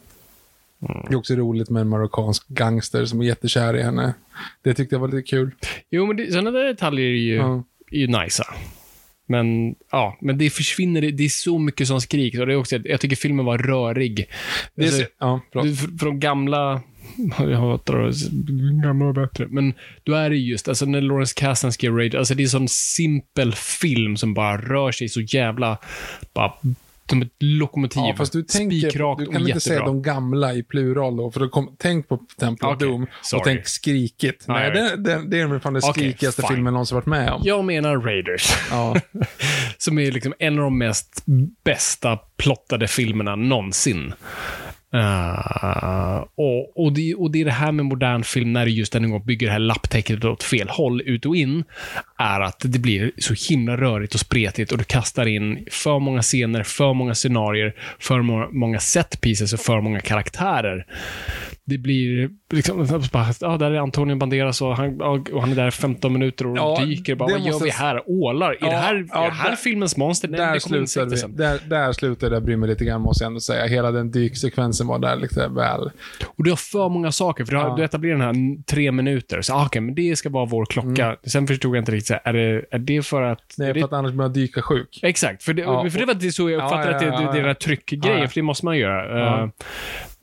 Speaker 1: Det är också roligt med en marockansk gangster som är jättekär i henne. Det tyckte jag var lite kul.
Speaker 2: Jo, men det, sådana där detaljer är ju,
Speaker 1: Ja.
Speaker 2: är ju nice. Men, ja, men det försvinner, det är så mycket som skriks. Och det är också, jag tycker filmen var rörig.
Speaker 1: Det är,
Speaker 2: Alltså,
Speaker 1: så- ja,
Speaker 2: de gamla, jag hatar det, gamla var bättre. Men då är det just, alltså när Lawrence Kasdan skrev Rage, alltså det är en sån simpel film som bara rör sig så jävla, bara som ett lokomotiv.
Speaker 1: Ja, fast du tänker,
Speaker 2: Spikrakt
Speaker 1: du kan inte
Speaker 2: jättebra.
Speaker 1: säga de gamla i plural då, för då kom, tänk på Temple of
Speaker 2: Okej,
Speaker 1: Doom
Speaker 2: sorry.
Speaker 1: och tänk skrikigt. Nej,
Speaker 2: jag
Speaker 1: det, det, det är fan den
Speaker 2: Okej,
Speaker 1: skrikigaste
Speaker 2: fine.
Speaker 1: filmen någonsin varit med om.
Speaker 2: Jag menar Raiders.
Speaker 1: Ja.
Speaker 2: som är liksom en av de mest bästa plottade filmerna någonsin. Uh, och, och, det, och det är det här med modern film, när det just en gång bygger det här lapptäcket åt fel håll, ut och in, är att det blir så himla rörigt och spretigt och du kastar in för många scener, för många scenarier, för må många set pieces och för många karaktärer. Det blir liksom, bara, ja, där är Antonio Banderas och han, och han är där i 15 minuter och
Speaker 1: Ja,
Speaker 2: dyker. Bara,
Speaker 1: det
Speaker 2: vad gör
Speaker 1: måste-
Speaker 2: vi här? Ålar? Är
Speaker 1: Ja,
Speaker 2: det här,
Speaker 1: ja,
Speaker 2: är det här
Speaker 1: där-
Speaker 2: filmens monster? Nej,
Speaker 1: där,
Speaker 2: det
Speaker 1: slutade vi,
Speaker 2: sen.
Speaker 1: där, där slutade jag bry mig lite grann, måste jag ändå säga. Hela den dyksekvensen var där lite väl...
Speaker 2: Och du har för många saker, för du, har,
Speaker 1: Ja.
Speaker 2: du etablerar den här tre minuter. Så, ah, okej, men det ska vara vår klocka. Sen förstod jag inte riktigt, så här, är, det, är det för att...
Speaker 1: Nej,
Speaker 2: är det,
Speaker 1: för att annars blir jag dyka sjuk.
Speaker 2: Exakt, för det,
Speaker 1: Ja,
Speaker 2: för det var det så jag
Speaker 1: Ja,
Speaker 2: uppfattade
Speaker 1: ja,
Speaker 2: att det,
Speaker 1: ja,
Speaker 2: det, det är den här
Speaker 1: ja.
Speaker 2: tryckgrejen,
Speaker 1: Ja.
Speaker 2: för det måste man göra.
Speaker 1: Ja.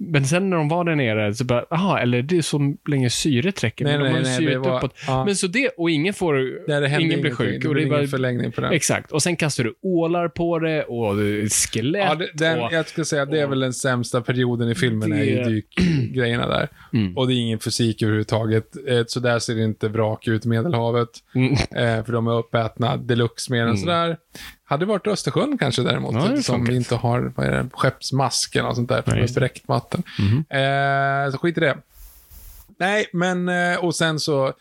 Speaker 2: Men sen när de var där nere, så bara, aha, eller det är så länge syret räcker.
Speaker 1: Nej,
Speaker 2: men de
Speaker 1: nej,
Speaker 2: har
Speaker 1: nej,
Speaker 2: syret
Speaker 1: var-
Speaker 2: uppåt.
Speaker 1: ja.
Speaker 2: Men så det, och ingen får, ingen blir sjuk.
Speaker 1: Det
Speaker 2: och
Speaker 1: blir
Speaker 2: det är bara,
Speaker 1: ingen förlängning på den.
Speaker 2: Exakt, och sen kastar du ålar på det och skelett.
Speaker 1: Ja, det, den,
Speaker 2: och,
Speaker 1: jag ska säga det är väl den sämsta perioden i filmen, är
Speaker 2: Det-
Speaker 1: dykgrejerna där.
Speaker 2: Mm.
Speaker 1: Och det är ingen fysik överhuvudtaget. Eh, Så där ser det inte vrak ut i Medelhavet.
Speaker 2: Mm.
Speaker 1: Eh, för de är uppätna deluxe mer än sådär. Hade varit Östersjön kanske däremot,
Speaker 2: Ja,
Speaker 1: som
Speaker 2: funkat.
Speaker 1: inte har vad är det, skeppsmask eller något sånt där, för
Speaker 2: Ja,
Speaker 1: det
Speaker 2: just
Speaker 1: är bräckt vatten. Eh, så skit i det. Nej, men eh, och sen så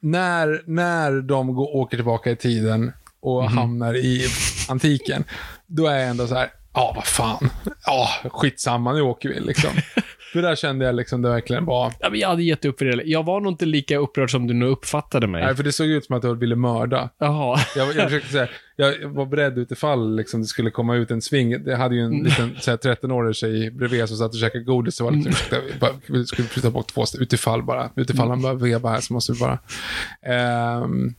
Speaker 1: när, när de går, åker tillbaka i tiden och hamnar i antiken, då är jag ändå så här, ja vad fan, ja skitsamma, nu åker vi liksom. För där kände jag liksom det verkligen var,
Speaker 2: Ja, men jag hade gett upp för det. Jag var nog inte lika upprörd som du nu uppfattade mig.
Speaker 1: nej för det såg ut som att jag ville mörda.
Speaker 2: Jaha.
Speaker 1: Jag, jag försökte säga, jag var beredd utifall liksom, det skulle komma ut en sving. Jag hade ju en
Speaker 2: Mm.
Speaker 1: liten så här, 13-årig tjej bredvid som satt och käkade godis. Och var liksom, jag bara, vi skulle flytta bort två steg, utifall bara. Utifall han bara vevar här så måste vi bara. Ehm,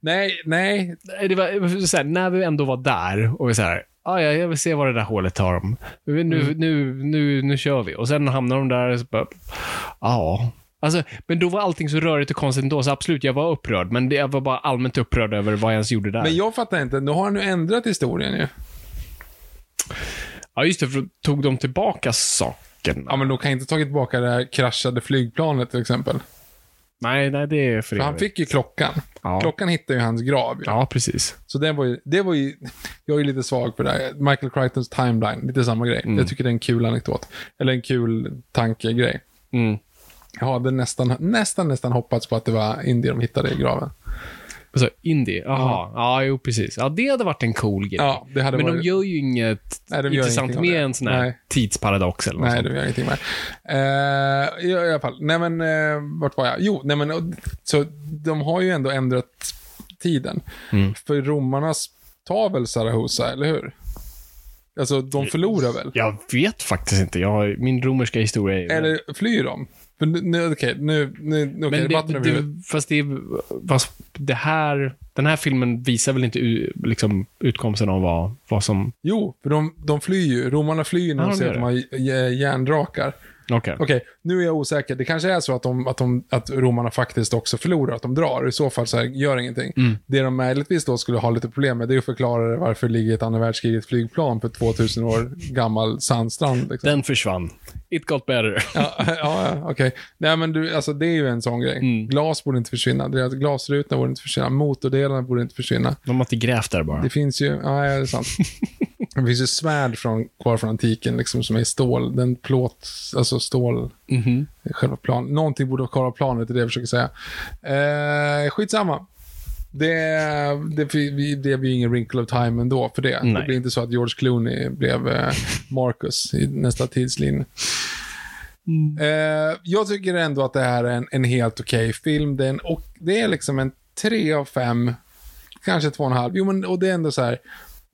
Speaker 1: nej, nej.
Speaker 2: Det var så här, när vi ändå var där och vi så här, ah, ja, jag vill se vad det där hålet tar dem. Nu, nu, nu, nu, nu kör vi. Och sen hamnar de där och så bara, ja. Alltså, men då var allting så rörigt och konstigt ändå, så absolut, jag var upprörd. Men jag var bara allmänt upprörd över vad jag ens gjorde där.
Speaker 1: Men jag fattar inte, nu har han ju ändrat historien ju.
Speaker 2: Ja, just det, för då tog de tillbaka saken.
Speaker 1: Ja, men de kan inte tagit tillbaka det här kraschade flygplanet till exempel.
Speaker 2: Nej, nej, det är för
Speaker 1: För han fick ju klockan.
Speaker 2: Ja.
Speaker 1: Klockan hittade ju hans grav. ju.
Speaker 2: Ja, precis.
Speaker 1: Så det var, ju, det var ju, jag är ju lite svag på det här. Michael Crichtons timeline, lite samma grej. Jag tycker det är en kul anekdot. Eller en kul tankegrej.
Speaker 2: Mm.
Speaker 1: Jag hade nästan, nästan, nästan hoppats på att det var Indie de hittade i graven.
Speaker 2: Så indie, jaha. Ja, jo precis. Ja, det hade varit en cool grej.
Speaker 1: Ja, det hade
Speaker 2: Men de
Speaker 1: varit...
Speaker 2: gör ju inget
Speaker 1: Nej, de gör
Speaker 2: intressant med en sån här
Speaker 1: Nej.
Speaker 2: tidsparadox eller något
Speaker 1: Nej,
Speaker 2: sånt.
Speaker 1: det gör ingenting med. Uh, i, I alla fall, nej men, eh, vart var jag? Jo, nej men, så de har ju ändå ändrat tiden.
Speaker 2: Mm.
Speaker 1: För romarna tar väl Sarahosa, eller hur? Alltså, de förlorar väl?
Speaker 2: Jag vet faktiskt inte. Jag min romerska historia är...
Speaker 1: Eller flyr de? För nu, okej, nu, nu, okej,
Speaker 2: men det, det, fast det, fast det här, den här filmen visar väl inte liksom, utkomsten av vad, vad som...
Speaker 1: Jo, för de, de flyr ju. Romarna flyr när
Speaker 2: Ja,
Speaker 1: de ser att de har järndrakar.
Speaker 2: Okej.
Speaker 1: Okej, nu är jag osäker. Det kanske är så att, de, att, de, att romarna faktiskt också förlorar, att de drar. I så fall så här, gör ingenting.
Speaker 2: Mm.
Speaker 1: Det de möjligtvis då skulle ha lite problem med, det är att förklara varför det ligger ett andra världskriget flygplan på 2000 år gammal sandstrand. Liksom.
Speaker 2: Den försvann. It got better.
Speaker 1: Ja, ja, okej. Nej, men du, alltså det är ju en sån grej.
Speaker 2: Mm.
Speaker 1: Glas borde inte försvinna. Deras glasrutorna borde inte försvinna. Motordelarna borde inte försvinna.
Speaker 2: De har inte grävt där bara.
Speaker 1: Det finns ju, ja, det är sant. det finns ju svärd från, kvar från antiken, liksom, som är stål. Den plåt, alltså stål,
Speaker 2: Mhm.
Speaker 1: själva plan. Någonting borde vara kvar av planet, det är det jag försöker säga. Eh, skitsamma. Det, det, vi- det blir ju ingen wrinkle of time ändå för det.
Speaker 2: Nej.
Speaker 1: Det blir inte så att George Clooney blev eh, Marcus i nästa tidslinje. Eh, jag tycker ändå att det här är en, en helt okej film. Det är, en, och det är liksom en tre av fem, kanske två och en halv. Jo, men och det är ändå så här.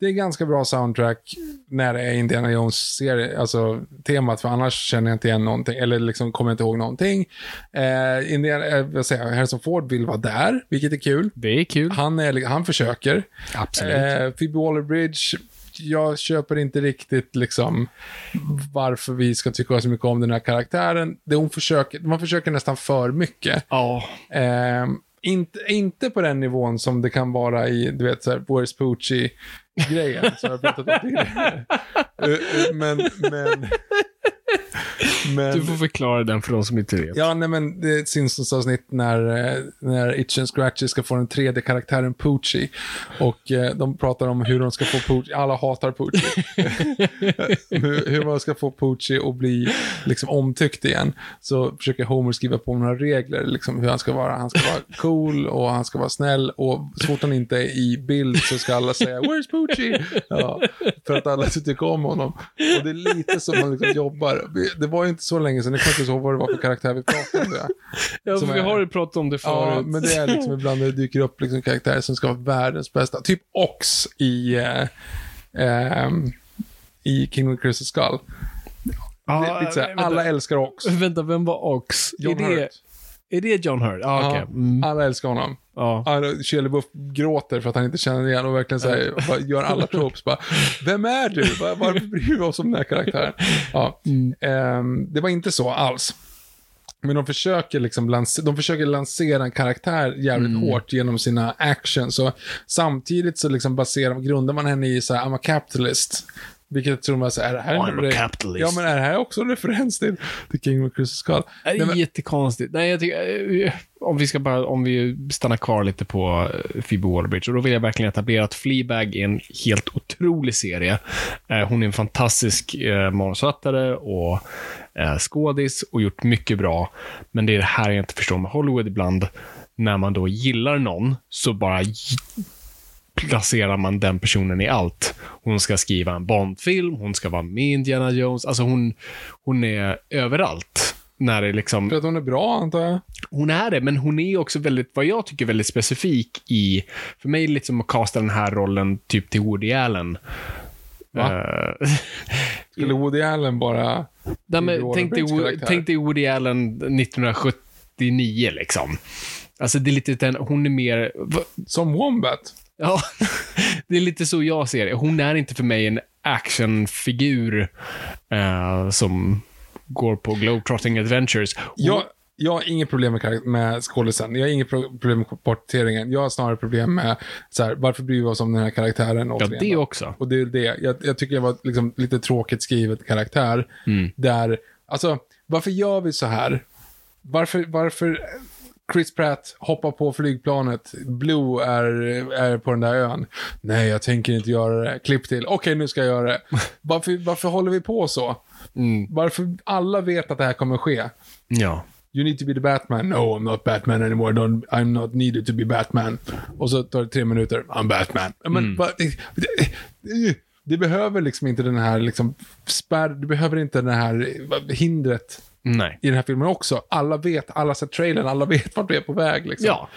Speaker 1: Det är ganska bra soundtrack när det är Indiana Jones-serie, alltså temat, för annars känner jag inte igen någonting, eller liksom kommer inte ihåg någonting. Eh, Indiana, eh, vad säger jag, Harrison Ford vill vara där, vilket är kul.
Speaker 2: Det är kul.
Speaker 1: Han, är, han försöker.
Speaker 2: Absolut.
Speaker 1: Eh, Phoebe Waller-Bridge, jag köper inte riktigt liksom varför vi ska tycka så mycket om den här karaktären. Det hon försöker, man försöker nästan för mycket.
Speaker 2: Ja.
Speaker 1: Eh, inte, inte på den nivån som det kan vara i, du vet, så här, Where's Poochie-grejen, som jag pratat om tidigare. Eh, eh, men, men, men,
Speaker 2: Du får förklara den för de som inte vet.
Speaker 1: Ja, nej men det är ett Simpsons-avsnitt när, eh, när Itch and Scratchy ska få den tredje karaktären Poochie. Och eh, de pratar om hur de ska få Poochie, alla hatar Poochie. hur, hur man ska få Poochie att bli liksom omtyckt igen. Så försöker Homer skriva på några regler, liksom hur han ska vara. Han ska vara cool och han ska vara snäll och så fort han inte är i bild så ska alla säga “Where's Poochie?” ja, För att alla tycker om honom. Och det är lite som man liksom jobbar. Det var ju inte så länge sedan, jag kommer inte ihåg vad det var för karaktär vi pratade om. Det.
Speaker 2: Ja,
Speaker 1: Som
Speaker 2: vi
Speaker 1: är-
Speaker 2: har ju pratat om det förut.
Speaker 1: Ja, men det är liksom ibland när det dyker upp liksom karaktärer som ska vara världens bästa. Typ Ox i, eh, ehm, i Kingdom Crystal Skull.
Speaker 2: Ja,
Speaker 1: det
Speaker 2: vänta.
Speaker 1: alla älskar Ox.
Speaker 2: Vänta, vem var Ox?
Speaker 1: John
Speaker 2: är, det,
Speaker 1: Hurt.
Speaker 2: Är det John Hurt? Ah.
Speaker 1: Ja,
Speaker 2: Mm.
Speaker 1: Alla älskar honom.
Speaker 2: Ja.
Speaker 1: Ja, Shia LaBeouf gråter för att han inte känner igen och verkligen så här, gör alla tropes. Bara, Vem är du? Var- Varför bryr vi oss om den här karaktären? Ja, ehm, det var inte så alls. Men de försöker, liksom lans- de försöker lansera en karaktär jävligt hårt genom sina actions. Så samtidigt så liksom baserar, grundar man henne i så här, I'm a capitalist. Vilket tror man säger, är det här
Speaker 2: I'm a
Speaker 1: re-
Speaker 2: capitalist.
Speaker 1: Ja, men är det här också en referens till, till King of Crystal Skull?
Speaker 2: Det är
Speaker 1: Nej, men-
Speaker 2: jättekonstigt. Nej, jag tycker, eh, om vi ska bara, om vi stannar kvar lite på eh, Phoebe Waller-Bridge, och då vill jag verkligen etablera att Fleabag är en helt otrolig serie. Eh, Hon är en fantastisk manusförfattare och skådis och gjort mycket bra. Men det är det här jag inte förstår med Hollywood ibland. När man då gillar någon, så bara placerar man den personen i allt. Hon ska skriva en Bond-film, hon ska vara med i Indiana Jones. Alltså hon, hon är överallt. När det liksom,
Speaker 1: För att hon är bra, antar jag.
Speaker 2: hon är det, men hon är också väldigt, vad jag tycker, väldigt specifik i... För mig är det lite som att kasta den här rollen typ till Woody Allen.
Speaker 1: Va?
Speaker 2: Eh,
Speaker 1: Skulle Woody Allen bara...
Speaker 2: nej, men tänk, dig, tänk dig Woody Allen 1979, liksom. Alltså, det är lite den, hon är mer...
Speaker 1: Som Wombat.
Speaker 2: Ja, det är lite så jag ser det. Hon är inte för mig en actionfigur eh, som går på Globetrotting Adventures. Hon,
Speaker 1: Jag, Jag har inget problem med, med skådisen. Jag har inget pro- problem med porträtteringen. Jag har snarare problem med så här, varför bryr vi oss om den här karaktären?
Speaker 2: Ja,
Speaker 1: återigen
Speaker 2: det
Speaker 1: då?
Speaker 2: också.
Speaker 1: Och det är det. Jag, jag tycker det var liksom lite tråkigt skrivet karaktär. Där, alltså, varför gör vi så här? Varför, varför Chris Pratt hoppar på flygplanet, Blue är, är på den där ön. Nej, jag tänker inte göra det. Klipp till, okej nu ska jag göra det. Varför, varför håller vi på så? Varför alla vet att det här kommer ske?
Speaker 2: Ja.
Speaker 1: You need to be the Batman. No, I'm not Batman anymore. Don't, I'm not needed to be Batman. Och så tar det tre minuter. I'm Batman. Men, va, det, det, det behöver liksom inte den här liksom spärr, det behöver inte den här hindret
Speaker 2: Nej.
Speaker 1: i den här filmen också. Alla vet, alla har sett trailern, alla vet vart vi är på väg. Liksom.
Speaker 2: Ja.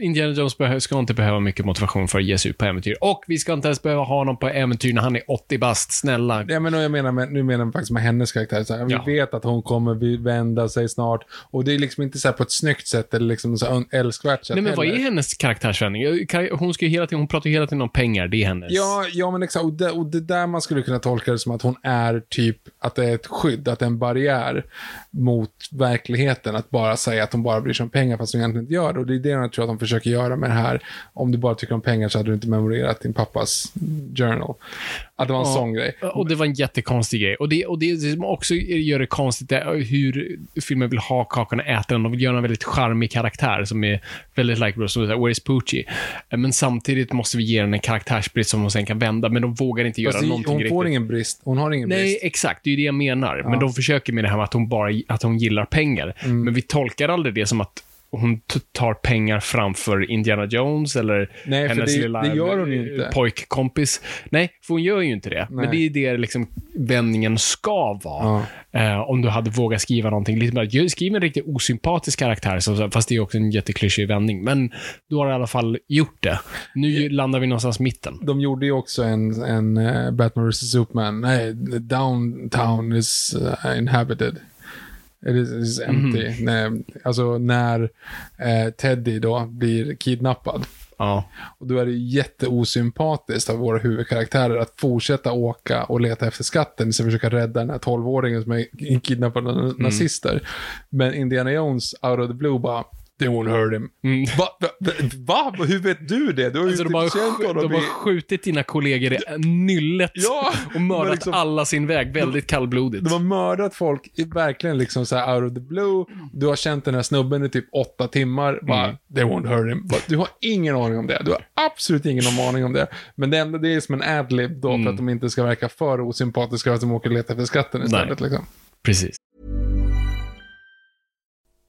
Speaker 2: Indiana Jones ska inte behöva mycket motivation för att ge sig ut på äventyr. Och vi ska inte ens behöva ha honom på äventyr när han är 80 bast. Snälla.
Speaker 1: Ja, men jag menar med, nu menar jag faktiskt med hennes karaktär. Så här,
Speaker 2: Ja.
Speaker 1: Vi vet att hon kommer vända sig snart. Och det är liksom inte så här på ett snyggt sätt eller liksom så älskvärt sätt
Speaker 2: Nej, men vad
Speaker 1: heller.
Speaker 2: är hennes karaktärsvändning? Kar- Hon, ska ju hela tiden, hon pratar hela tiden om pengar. Det är hennes.
Speaker 1: Ja, ja men exakt. Och det, och det där man skulle kunna tolka det som att hon är typ, att det är ett skydd, att det är en barriär mot verkligheten. Att bara säga att hon bara bryr sig om pengar fast hon egentligen inte gör det. Och det är det jag tror att de försöker göra med det här. Om du bara tycker om pengar så hade du inte memorerat din pappas journal. Att det var en
Speaker 2: Ja.
Speaker 1: sån grej.
Speaker 2: Och det var en jättekonstig grej. Och det, och det som också gör det konstigt är hur filmen vill ha kakan och äta den. De vill göra en väldigt charmig karaktär som är väldigt likeable, som Where is Poochie? Men samtidigt måste vi ge den en karaktärsbrist som hon sen kan vända, men de vågar inte göra
Speaker 1: det,
Speaker 2: någonting
Speaker 1: hon
Speaker 2: riktigt.
Speaker 1: får ingen brist. Hon har ingen
Speaker 2: Nej,
Speaker 1: brist.
Speaker 2: exakt. Det är det jag menar. Men de försöker med det här med att hon bara att hon gillar pengar.
Speaker 1: Mm.
Speaker 2: Men vi tolkar aldrig det som att hon tar pengar framför Indiana Jones eller
Speaker 1: Nej,
Speaker 2: hennes
Speaker 1: det-
Speaker 2: lilla
Speaker 1: det gör hon ju
Speaker 2: eh,
Speaker 1: inte.
Speaker 2: pojkkompis. Nej, för hon gör ju inte det. Men det är det liksom vändningen ska vara. Eh, om du hade vågat skriva någonting lite mer. Skriv en riktigt osympatisk karaktär, så- fast det är också en jätteklyschig vändning. Men du har i alla fall gjort det. Nu landar vi någonstans mitten.
Speaker 1: De gjorde ju också en, en uh, Batman vs. Superman. Nej, downtown is uh, inhabited. It is, is empty.
Speaker 2: Mhm.
Speaker 1: Nej, alltså när eh, Teddy då blir kidnappad.
Speaker 2: Ja.
Speaker 1: Och då är det jätteosympatiskt av våra huvudkaraktärer att fortsätta åka och leta efter skatten istället för att försöka rädda den här 12-åringen som är kidnappad av
Speaker 2: Mm.
Speaker 1: nazister. Men Indiana Jones, out of the blue, bara They won't hurt him. Va, va, va, va? Hur vet du det? Du har ju
Speaker 2: Mm. Alltså, de,
Speaker 1: inte
Speaker 2: har,
Speaker 1: känt honom
Speaker 2: de har
Speaker 1: i...
Speaker 2: skjutit dina kollegor i nyllet
Speaker 1: Ja,
Speaker 2: och mördat
Speaker 1: liksom-
Speaker 2: alla sin väg väldigt kallblodigt.
Speaker 1: De har mördat folk, verkligen liksom så här out of the blue. Du har känt den här snubben i typ åtta timmar. Bara,
Speaker 2: Mm.
Speaker 1: they won't hurt him. Bara, Du har ingen aning om det. Du har absolut ingen aning om det. Men det, enda, det är som en adlib då,
Speaker 2: Mm.
Speaker 1: för att de inte ska verka för osympatiska, att de åker och letar efter skatten istället. Liksom.
Speaker 2: Precis.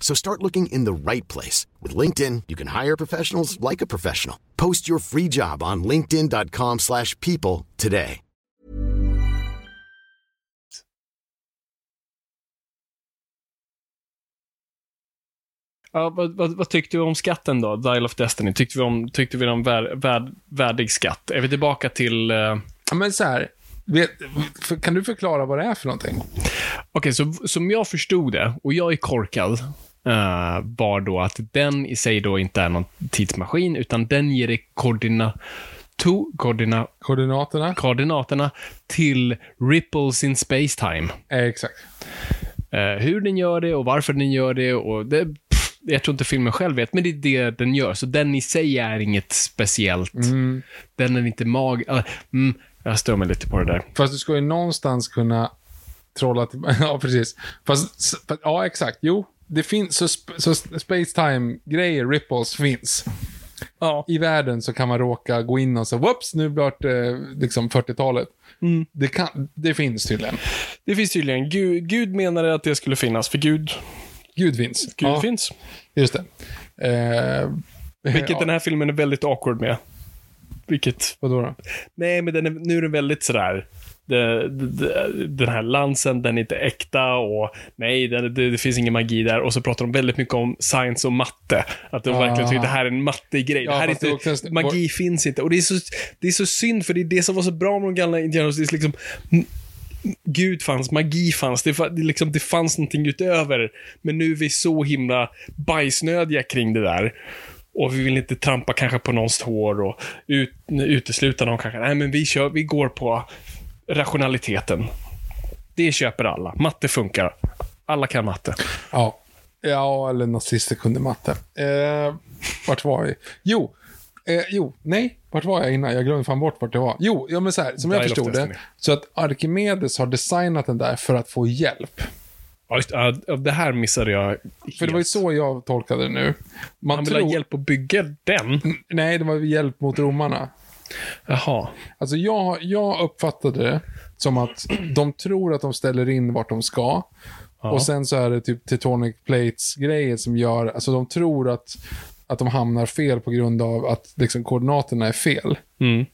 Speaker 3: So start looking in the right place. With LinkedIn, you can hire professionals like a professional. Post your free job on linkedin.com/people slash people today.
Speaker 2: Ja, vad, vad, vad tyckte vi om skatten då? Dial of Destiny. Tyckte vi om, tyckte vi om vär, vär, värdig skatt? Är vi tillbaka till... eh,
Speaker 1: Ja, men så här, vet, kan du förklara vad det är för någonting?
Speaker 2: Okej, så som jag förstod det, och jag är korkad, eh, var då att den i sig då inte är någon tidsmaskin, utan den ger dig koordina, to, koordina,
Speaker 1: Koordinaterna?
Speaker 2: koordinaterna till ripples in space-time.
Speaker 1: Eh, exakt.
Speaker 2: Eh, hur den gör det och varför den gör det och det, pff, jag tror inte filmen själv vet, men det är det den gör. Så den i sig är inget speciellt. Den är inte mag... mm, jag stör mig lite på det där.
Speaker 1: Fast du ska ju någonstans kunna trolla till... ja, precis. Fast, ja, exakt. Jo, det finns... Så, sp- så space-time-grejer, ripples, finns.
Speaker 2: Ja.
Speaker 1: I världen så kan man råka gå in och så, whoops, nu blir det liksom 40-talet. Det, kan, det finns tydligen.
Speaker 2: Det finns tydligen. Gud, Gud menade att det skulle finnas, för Gud,
Speaker 1: Gud finns.
Speaker 2: Gud
Speaker 1: ja,
Speaker 2: finns.
Speaker 1: Just det. Eh,
Speaker 2: Vilket
Speaker 1: ja,
Speaker 2: den här filmen är väldigt awkward med. Vilket...
Speaker 1: Vadå då?
Speaker 2: Nej, men den är, nu är den väldigt sådär... Den här lansen, den är inte äkta och nej, det, det, det finns ingen magi där. Och så pratar de väldigt mycket om science och matte. Att de verkligen tycker att det här är en mattegrej.
Speaker 1: Ja,
Speaker 2: det här är inte, magi finns inte. Och det är, så, det är så synd, för det är det som var så bra med de gamla. Det är liksom, Gud fanns, magi fanns, det, det, liksom, det fanns någonting utöver. Men nu är vi så himla bajsnödiga kring det där. Och vi vill inte trampa kanske på någons tår och ut, utesluta någon kanske. Nej, men vi, kör, vi går på rationaliteten. Det köper alla. Matte funkar. Alla kan matte.
Speaker 1: Ja. Ja, eller nazister kunde matte. Eh, vart var vi? Jo. Eh, jo, nej. Vart var jag innan? Jag glömde fan bort vart det var. Jo, ja, men så här, som jag
Speaker 2: Dial
Speaker 1: förstod det. Så att Archimedes har designat den där för att få hjälp.
Speaker 2: Ja, just, det här missade jag
Speaker 1: För det var ju så jag tolkade det nu. Man
Speaker 2: Han vill
Speaker 1: tror...
Speaker 2: ha hjälp att bygga den?
Speaker 1: Nej, det var hjälp mot romarna.
Speaker 2: Jaha.
Speaker 1: Alltså jag, jag uppfattade det som att de tror att de ställer in vart de ska. Och sen så är det typ Tectonic Plates-grejer som gör, alltså de tror att, att de hamnar fel på grund av att liksom, koordinaterna är fel.
Speaker 2: Mm.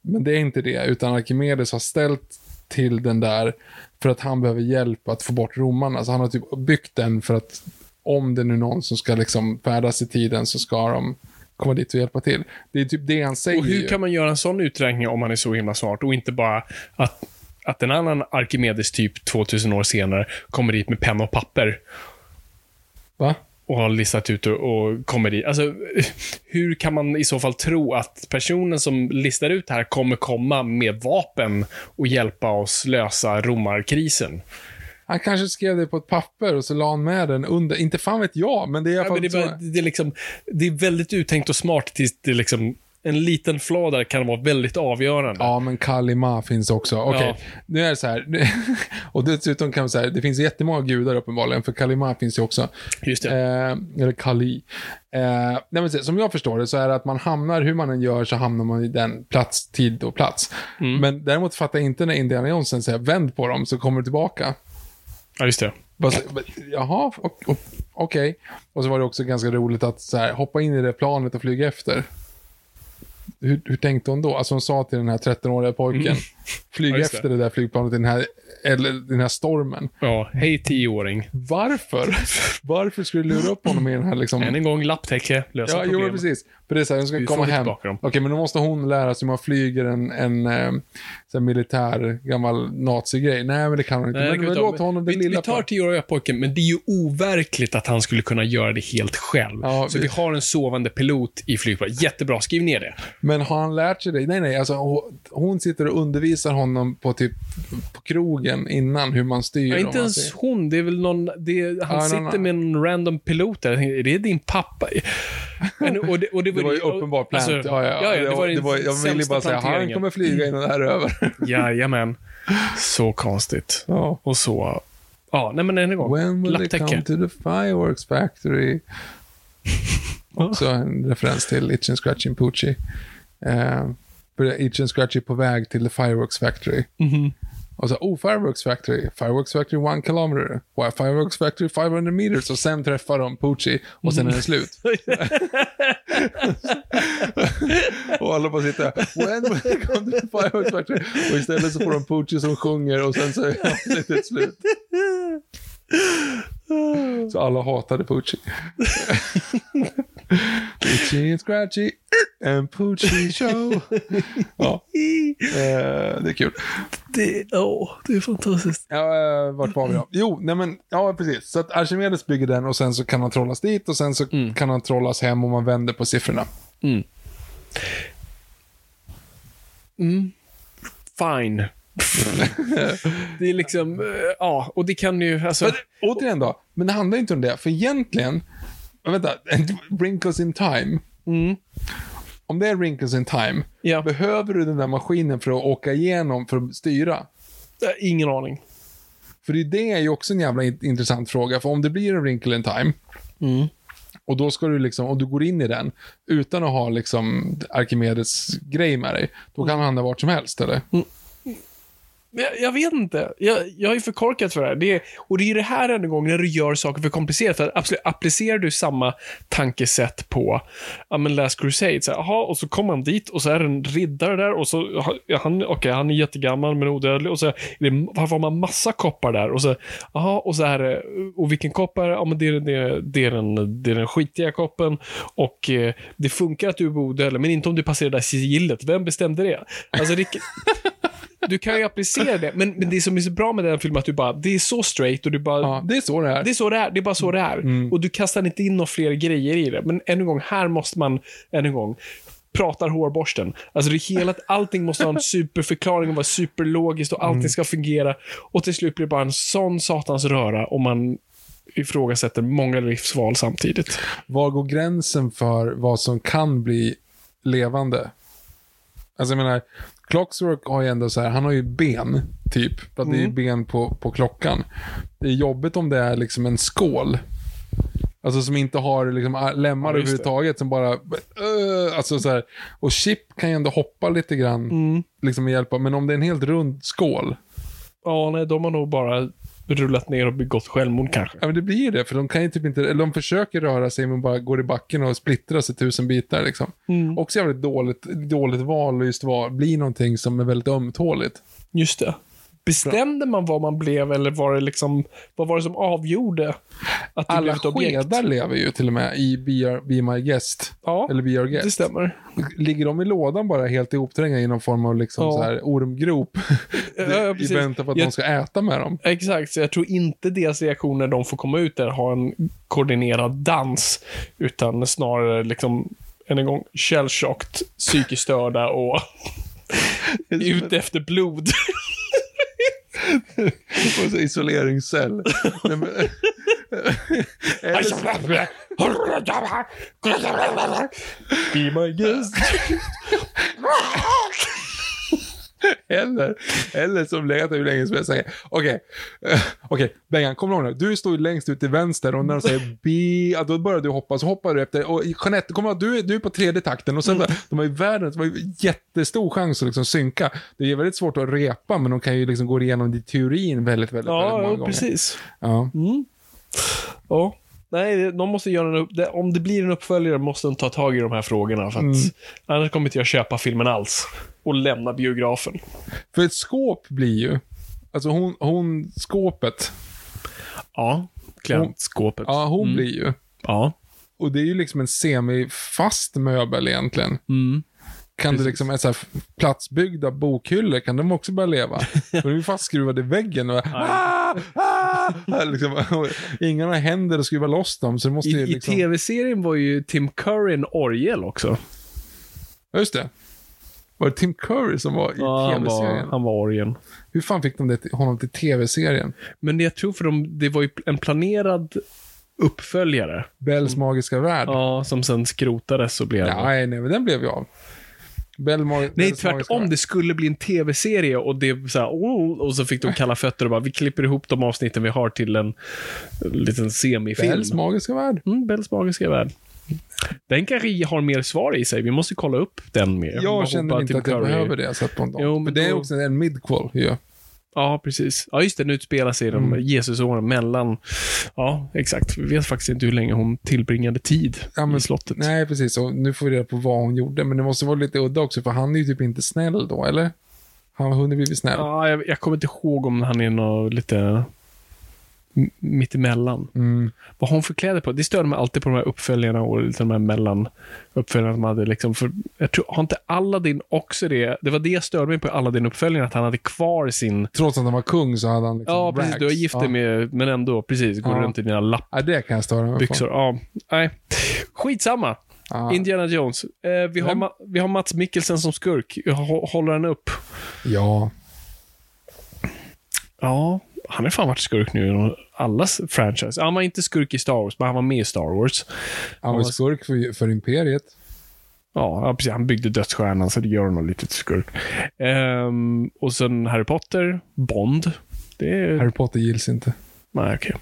Speaker 1: Men det är inte det, utan Archimedes har ställt till den där för att han behöver hjälp att få bort romarna. Så han har typ byggt den för att om det nu är någon som ska liksom färdas i tiden så ska de komma dit och hjälpa till. Det är typ det han säger
Speaker 2: Och hur kan man göra en sån uträkning om man är så himla smart och inte bara att, att en annan Arkimedes typ 2000 år senare kommer dit med penna och papper
Speaker 1: Va?
Speaker 2: och har listat ut och, och kommer dit. Alltså, hur kan man i så fall tro att personen som listar ut det här kommer komma med vapen och hjälpa oss lösa romarkrisen?
Speaker 1: Han kanske skrev det på ett papper och så la han med den under. Inte fan vet jag, men det är i alla
Speaker 2: Ja,
Speaker 1: fall
Speaker 2: men det, är bara, det, är liksom, det är väldigt uttänkt och smart tills det liksom, en liten flad där kan vara väldigt avgörande.
Speaker 1: Ja, men Kalima finns också. Okej,
Speaker 2: Ja.
Speaker 1: nu är det så här. och dessutom kan man säga, det finns jättemånga gudar uppenbarligen, för Kalima finns ju också.
Speaker 2: Just det.
Speaker 1: Eh, eller Kali. Eh, nej, men som jag förstår det så är det att man hamnar, hur man än gör, så hamnar man i den plats, tid och plats.
Speaker 2: Mm.
Speaker 1: Men däremot fattar jag inte när Indiana Johnson säger vänd på dem så kommer du tillbaka.
Speaker 2: Ja, just det.
Speaker 1: Bara Jaha, okej. Och så var det också ganska roligt att så här, hoppa in i det planet och flyga efter. Hur, hur tänkte hon då? Alltså hon sa till den här 13-åriga pojken, flyg
Speaker 2: Mm. Ja,
Speaker 1: efter det. där flygplanet i den här, eller, den här stormen.
Speaker 2: Ja, hej tioåring.
Speaker 1: Varför? Varför skulle du lura upp honom i den här liksom...
Speaker 2: Än en gång lapptäcke, lösa
Speaker 1: Ja, jo,
Speaker 2: problem.
Speaker 1: men precis. För det är så här, ska
Speaker 2: Vi
Speaker 1: komma hem. Okej, men då måste hon lära sig hur man flyger en, en eh, så militär gammal nazigrej. Nej, men det kan hon inte.
Speaker 2: Nej,
Speaker 1: men men låt honom det
Speaker 2: vi,
Speaker 1: lilla
Speaker 2: vi tar tioåriga pojken, men det är ju overkligt att han skulle kunna göra det helt själv.
Speaker 1: Ja,
Speaker 2: så
Speaker 1: vi-
Speaker 2: vi har en sovande pilot i flygplanet. Jättebra, skriv ner det.
Speaker 1: Men har han lärt sig det? Nej, nej. Alltså, hon- hon sitter och undervisar honom på, typ, på krogen innan hur man styr.
Speaker 2: Ja, inte ens
Speaker 1: säger.
Speaker 2: hon, det är väl någon, det är, han
Speaker 1: Ja,
Speaker 2: sitter
Speaker 1: någon-
Speaker 2: med en random pilot där. Tänkte, Är det din pappa? Men, och det, och det,
Speaker 1: Det var ju uppenbart plant.
Speaker 2: alltså,
Speaker 1: ja, ja,
Speaker 2: ja, ja, det var den
Speaker 1: jag ville bara säga, han kommer flyga innan det här är över.
Speaker 2: Jajamän. Så konstigt.
Speaker 1: ja.
Speaker 2: Och så... Ja, nej men än en gång.
Speaker 1: When will they come
Speaker 2: Lapptäcke.
Speaker 1: to the fireworks factory? Också en referens till Itch and Scratchy Poochie. Uh, för Itch and Scratchy på väg till the fireworks factory.
Speaker 2: Mhm.
Speaker 1: Och så, oh, Fireworks Factory, Fireworks Factory one kilometer, Why, Fireworks Factory 500 meters. Och sen träffar de Poochie och sen är det slut. och alla bara sitter when will it come to the Fireworks Factory? Och istället så får de Poochie som sjunger och sen så är avsnittet slut. Så alla hatade Poochie. Itchy and Scratchy and Poochie Show. Ja, eh, det är kul.
Speaker 2: Det, åh, det är fantastiskt.
Speaker 1: Ja, eh, vart var vi då? Jo, nej men, ja precis. Så att Archimedes bygger den och sen så kan han trollas dit och sen så kan han trollas hem om man vänder på siffrorna.
Speaker 2: Fine. det är liksom, eh, ja, och det kan ju, alltså...
Speaker 1: Men återigen då, men det handlar inte om det. För egentligen, vänta, wrinkles in time. Om det är wrinkles in time,
Speaker 2: Ja.
Speaker 1: behöver du den där maskinen för att åka igenom för att styra?
Speaker 2: eh, Ingen aning.
Speaker 1: För det, är ju också en jävla in- intressant fråga. För om det blir en wrinkle in time, och då ska du liksom, om du går in i den utan att ha liksom Archimedes grej med dig, då kan han hamna vart som helst eller?
Speaker 2: Jag, jag vet inte. Jag, jag är för korkad för det här. Det är, och det är det här en gång när du gör saker för komplicerat. För att absolut, applicerar du samma tankesätt på ja, men Last Crusade, så här, aha, och så kommer han dit och så är det en riddare där och så, han, okay, han är jättegammal men odödlig och så är det, varför har man massa koppar där? Och så, aha, och så här, och vilken kopp är det? Ja, men det, är- det, är- det, är den, det är den skitiga koppen och eh, det funkar att du är odödlig, men inte om du passerar det där sigillet. Vem bestämde det? Alltså, det du kan ju applicera det, men, men det som är så bra med den filmen är att du bara, det är så straight och du bara,
Speaker 1: Ja, det är så det är.
Speaker 2: det är så det är, det är bara så det är. Och du kastar inte in några fler grejer i det. Men än en gång, här måste man, än en gång, pratar hårborsten. Alltså det hela, allting måste ha en superförklaring och vara superlogiskt och allting ska fungera. Och till slut blir det bara en sån satans röra om man ifrågasätter många livsval samtidigt.
Speaker 1: Var går gränsen för vad som kan bli levande? Alltså jag menar, Clockwork har ju ändå så här, han har ju ben, typ. För att det är ju ben på, på klockan. Det är jobbigt om det är liksom en skål. Alltså som inte har liksom lemmar
Speaker 2: Ja,
Speaker 1: överhuvudtaget, som bara... Uh, alltså så här, och chip kan ju ändå hoppa lite grann,
Speaker 2: Mm.
Speaker 1: liksom med hjälp av, men om det är en helt rund skål,
Speaker 2: Ja, nej, de har nog bara rullat ner och begått självmord kanske.
Speaker 1: Ja, men det blir ju det, för de kan ju typ inte, eller de försöker röra sig men bara går i backen och splittras i tusen bitar liksom. Också jävligt dåligt, dåligt val just val, blir någonting som är väldigt ömtåligt.
Speaker 2: Just det. Bestämde man vad man blev eller var det liksom, vad var det som avgjorde att det blev
Speaker 1: Alla
Speaker 2: ett objekt?
Speaker 1: skedar lever ju till och med i Be, Our, Be My Guest.
Speaker 2: Ja,
Speaker 1: Eller Be Our Guest.
Speaker 2: det stämmer.
Speaker 1: Ligger de i lådan bara helt ihopträngda i någon form av liksom
Speaker 2: Ja.
Speaker 1: så här ormgrop?
Speaker 2: Ja,
Speaker 1: I väntan på att
Speaker 2: Jag-
Speaker 1: någon ska äta med dem.
Speaker 2: Exakt, så jag tror inte deras reaktion när de får komma ut där har en koordinerad dans, utan snarare liksom, än en gång, shell-shocked, psykiskt störda och ute efter blod.
Speaker 1: Och så isoleringscell. Nej, men- Eller så-
Speaker 2: Be my guest.
Speaker 1: Eller, eller som legat hur länge som helst säger, okej, eh, okej, Bengan, kom ihåg nu, du står ju längst ut till vänster och när de säger ja, då börjar du hoppa, så hoppar du efter, och Jeanette, kom ihåg, du, du är på tredje takten och sen,
Speaker 2: Mm.
Speaker 1: de har ju världens, de har ju jättestor chans att liksom synka. Det är väldigt svårt att repa, men de kan ju liksom gå igenom i teorin väldigt, väldigt, väldigt många
Speaker 2: Ja,
Speaker 1: gånger.
Speaker 2: precis.
Speaker 1: Ja.
Speaker 2: Ja. Nej, det- de måste göra en upp, det, om det blir en uppföljare måste de ta tag i de här frågorna. För att
Speaker 1: Mm.
Speaker 2: Annars kommer inte jag köpa filmen alls. Och lämna biografen.
Speaker 1: För ett skåp blir ju, alltså hon, hon skåpet,
Speaker 2: Ja, klientskåpet.
Speaker 1: ja hon
Speaker 2: Mm.
Speaker 1: blir ju,
Speaker 2: Ja.
Speaker 1: och det är ju liksom en semifast möbel egentligen.
Speaker 2: Mm.
Speaker 1: Kan det liksom, så här, platsbyggda bokhyllor, kan de också börja leva? De är ju fastskruvade i väggen och ah, ah, liksom, och Ingen har händer att skruva loss dem, så måste
Speaker 2: I,
Speaker 1: ju
Speaker 2: I
Speaker 1: liksom...
Speaker 2: tv-serien var ju Tim Curry en orgel också.
Speaker 1: Just det. Var det Tim Curry som var i
Speaker 2: Ja, han var,
Speaker 1: tv-serien?
Speaker 2: han var orgeln.
Speaker 1: Hur fan fick de det, honom till tv-serien?
Speaker 2: Men jag tror för dem, det var ju en planerad uppföljare.
Speaker 1: Bells magiska värld?
Speaker 2: Ja, som sen skrotades och blev...
Speaker 1: Nej, nej, men den blev ju av. Bell Mag-
Speaker 2: Nej, tvärtom. Det skulle bli en tv-serie och det så här, oh, och så fick de kalla fötter och bara, vi klipper ihop de avsnitten vi har till en, liten semifilm.
Speaker 1: Bells magiska värld.
Speaker 2: Mm, Bells magiska värld. Den kanske har mer svar i sig. Vi måste kolla upp den mer.
Speaker 1: Jag känner inte
Speaker 2: Tim
Speaker 1: att jag
Speaker 2: Curry-
Speaker 1: behöver det så på en dag.
Speaker 2: Jo, men
Speaker 1: det är
Speaker 2: då-
Speaker 1: också en midquel ju.
Speaker 2: Ja, precis. Ja, just det. Den utspelar sig i de
Speaker 1: Mm.
Speaker 2: Jesusåren mellan... Ja, exakt. Vi vet faktiskt inte hur länge hon tillbringade tid
Speaker 1: Ja, men-
Speaker 2: i slottet.
Speaker 1: Nej, precis. Och nu får vi reda på vad hon gjorde. Men det måste vara lite udda också, för han är ju typ inte snäll då, eller? Han har hunnit blivit snäll.
Speaker 2: Ja, jag, jag kommer inte ihåg om han är något lite mittemellan.
Speaker 1: Mm.
Speaker 2: Vad har hon för kläder på? Det störde mig alltid på de här uppföljarna och lite de här mellan uppföljarna som hade liksom, för jag tror, har inte Aladdin också det? Det var det jag störde mig på Aladdin uppföljaren att han hade kvar sin
Speaker 1: Trots att han var kung så hade han liksom
Speaker 2: Ja, precis.
Speaker 1: rags.
Speaker 2: Du är gift dig
Speaker 1: ja.
Speaker 2: med, men ändå, precis. Går
Speaker 1: Ja.
Speaker 2: runt i dina lappbyxor.
Speaker 1: Ja, det kan jag störa mig på.
Speaker 2: Ja, nej. Skitsamma.
Speaker 1: Ja.
Speaker 2: Indiana Jones. Eh, vi, har? Ma- vi har Mats Mikkelsen som skurk. Hå- Håller han upp?
Speaker 1: Ja.
Speaker 2: Ja, han har fan varit skurk nu i allas franchise. Han var inte skurk i Star Wars, men han var med i Star Wars.
Speaker 1: Han var skurk för, för Imperiet.
Speaker 2: Ja, precis. Han byggde dödsstjärnan, så det gör honom lite till skurk. Ehm, och sen Harry Potter, Bond. Är...
Speaker 1: Harry Potter gills inte.
Speaker 2: Nej, okej.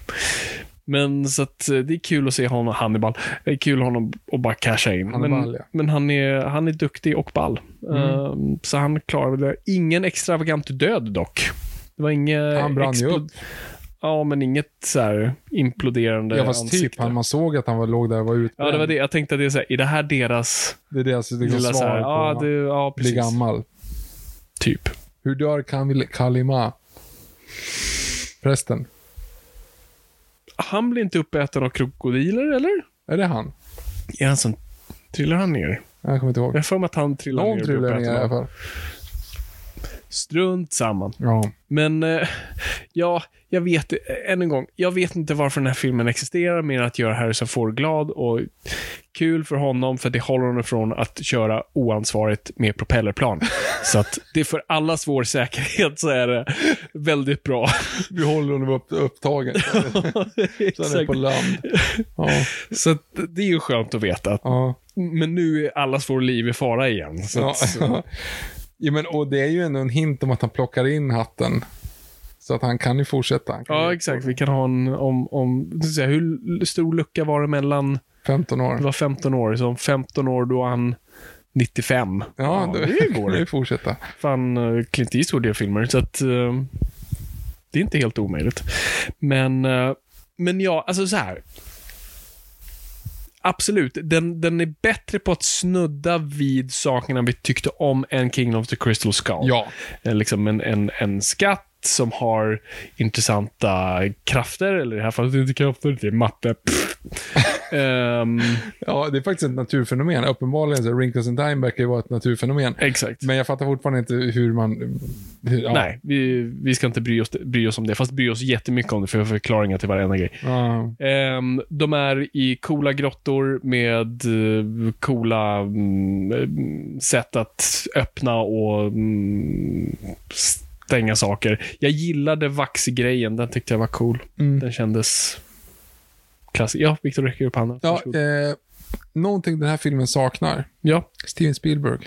Speaker 2: Men så att eh, det är kul att se honom, Hannibal. Det är kul honom att bara casha in.
Speaker 1: Hannibal,
Speaker 2: men,
Speaker 1: ja. Mm.
Speaker 2: men han är, han är duktig och ball. Ehm, så han klarar väl det. Ingen extravagant död dock. Det var inget...
Speaker 1: Han brann ju upp.
Speaker 2: Ja, men inget så här imploderande
Speaker 1: Ja, fast typ.
Speaker 2: ansikte.
Speaker 1: Han, man såg att han var, låg där och var utbränd.
Speaker 2: Ja, det var det. Jag tänkte att det är så här, är det här deras
Speaker 1: Det är deras liksom,
Speaker 2: lilla så här,
Speaker 1: svar
Speaker 2: ja,
Speaker 1: på
Speaker 2: det, ja,
Speaker 1: att bli
Speaker 2: precis.
Speaker 1: gammal.
Speaker 2: Typ.
Speaker 1: Hur dör Kamil, Kalima? Prästen.
Speaker 2: Han blir inte uppäten av krokodiler, eller?
Speaker 1: Är det han?
Speaker 2: Är han som... Trillar han ner?
Speaker 1: Jag kommer inte ihåg.
Speaker 2: Jag har för mig att han trillar
Speaker 1: Någon
Speaker 2: ner. blir
Speaker 1: trillar ner i alla fall.
Speaker 2: Strunt samman.
Speaker 1: Ja.
Speaker 2: Men, eh, ja, jag vet, eh, än en gång, jag vet inte varför den här filmen existerar mer än att göra Harrison Ford glad och kul för honom för det håller honom ifrån att köra oansvarigt med propellerplan. så att det är för allas vår säkerhet så är det väldigt bra.
Speaker 1: Vi håller honom upp, upptagen. Så han är på land. Ja.
Speaker 2: Så att det är ju skönt att veta.
Speaker 1: Ja.
Speaker 2: Men nu är allas vår liv i fara igen. Så att,
Speaker 1: ja, men och det är ju ändå en hint om att han plockar in hatten. Så att han kan ju fortsätta. Kan
Speaker 2: ja,
Speaker 1: ju-
Speaker 2: exakt. Vi kan ha en, om, om, säga, hur stor lucka var det mellan
Speaker 1: 15 år.
Speaker 2: Det var 15 år, så om 15 år då han 95.
Speaker 1: Ja,
Speaker 2: det
Speaker 1: det
Speaker 2: går.
Speaker 1: ju fortsätta.
Speaker 2: Fan, eh, Clint Eastwood gör filmer, så att eh, det är inte helt omöjligt. Men, eh, men ja, alltså så här. Absolut, den, den är bättre på att snudda vid sakerna vi tyckte om än Kingdom of the Crystal Skull.
Speaker 1: Ja.
Speaker 2: Eh, Liksom en, en, en skatt som har intressanta krafter, eller i det här fallet inte krafter, det är matte. Ehm,
Speaker 1: Ja, det är faktiskt ett naturfenomen. Uppenbarligen så Wrinkles in Time verkar ju vara ett naturfenomen.
Speaker 2: exakt.
Speaker 1: Men jag fattar fortfarande inte hur man... Hur, ja.
Speaker 2: Nej, vi, vi ska inte bry oss, bry oss om det, fast bry oss jättemycket om det, för jag har förklaringar till varenda grej.
Speaker 1: Ja.
Speaker 2: Ehm, de är i coola grottor med eh, coola eh, sätt att öppna och mm, stänga saker. Jag gillade vaxgrejen, den tyckte jag var cool.
Speaker 1: Mm.
Speaker 2: Den kändes klassisk. Ja, Victor räcker upp handen.
Speaker 1: Ja, eh, någonting den här filmen saknar.
Speaker 2: ja.
Speaker 1: Steven Spielberg.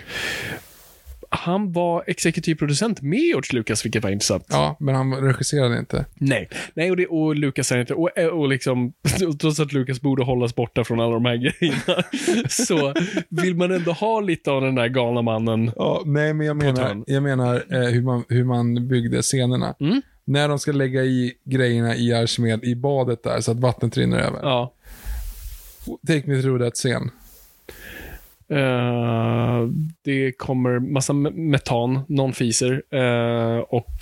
Speaker 2: Han var exekutiv producent med George Lucas, vilket var intressant.
Speaker 1: Ja, men han regisserade inte.
Speaker 2: Nej, nej och, det, och Lucas är inte, och, och liksom, trots att Lucas borde hållas borta från alla de här grejerna, så vill man ändå ha lite av den där galna mannen.
Speaker 1: Ja, nej, men jag menar, jag menar eh, hur, man, hur man byggde scenerna.
Speaker 2: Mm.
Speaker 1: När de ska lägga i grejerna i Arsmed i badet där så att vattnet rinner över.
Speaker 2: Ja.
Speaker 1: Take me through that scen.
Speaker 2: Eh, det kommer massa me- metan, någon fiser, eh, och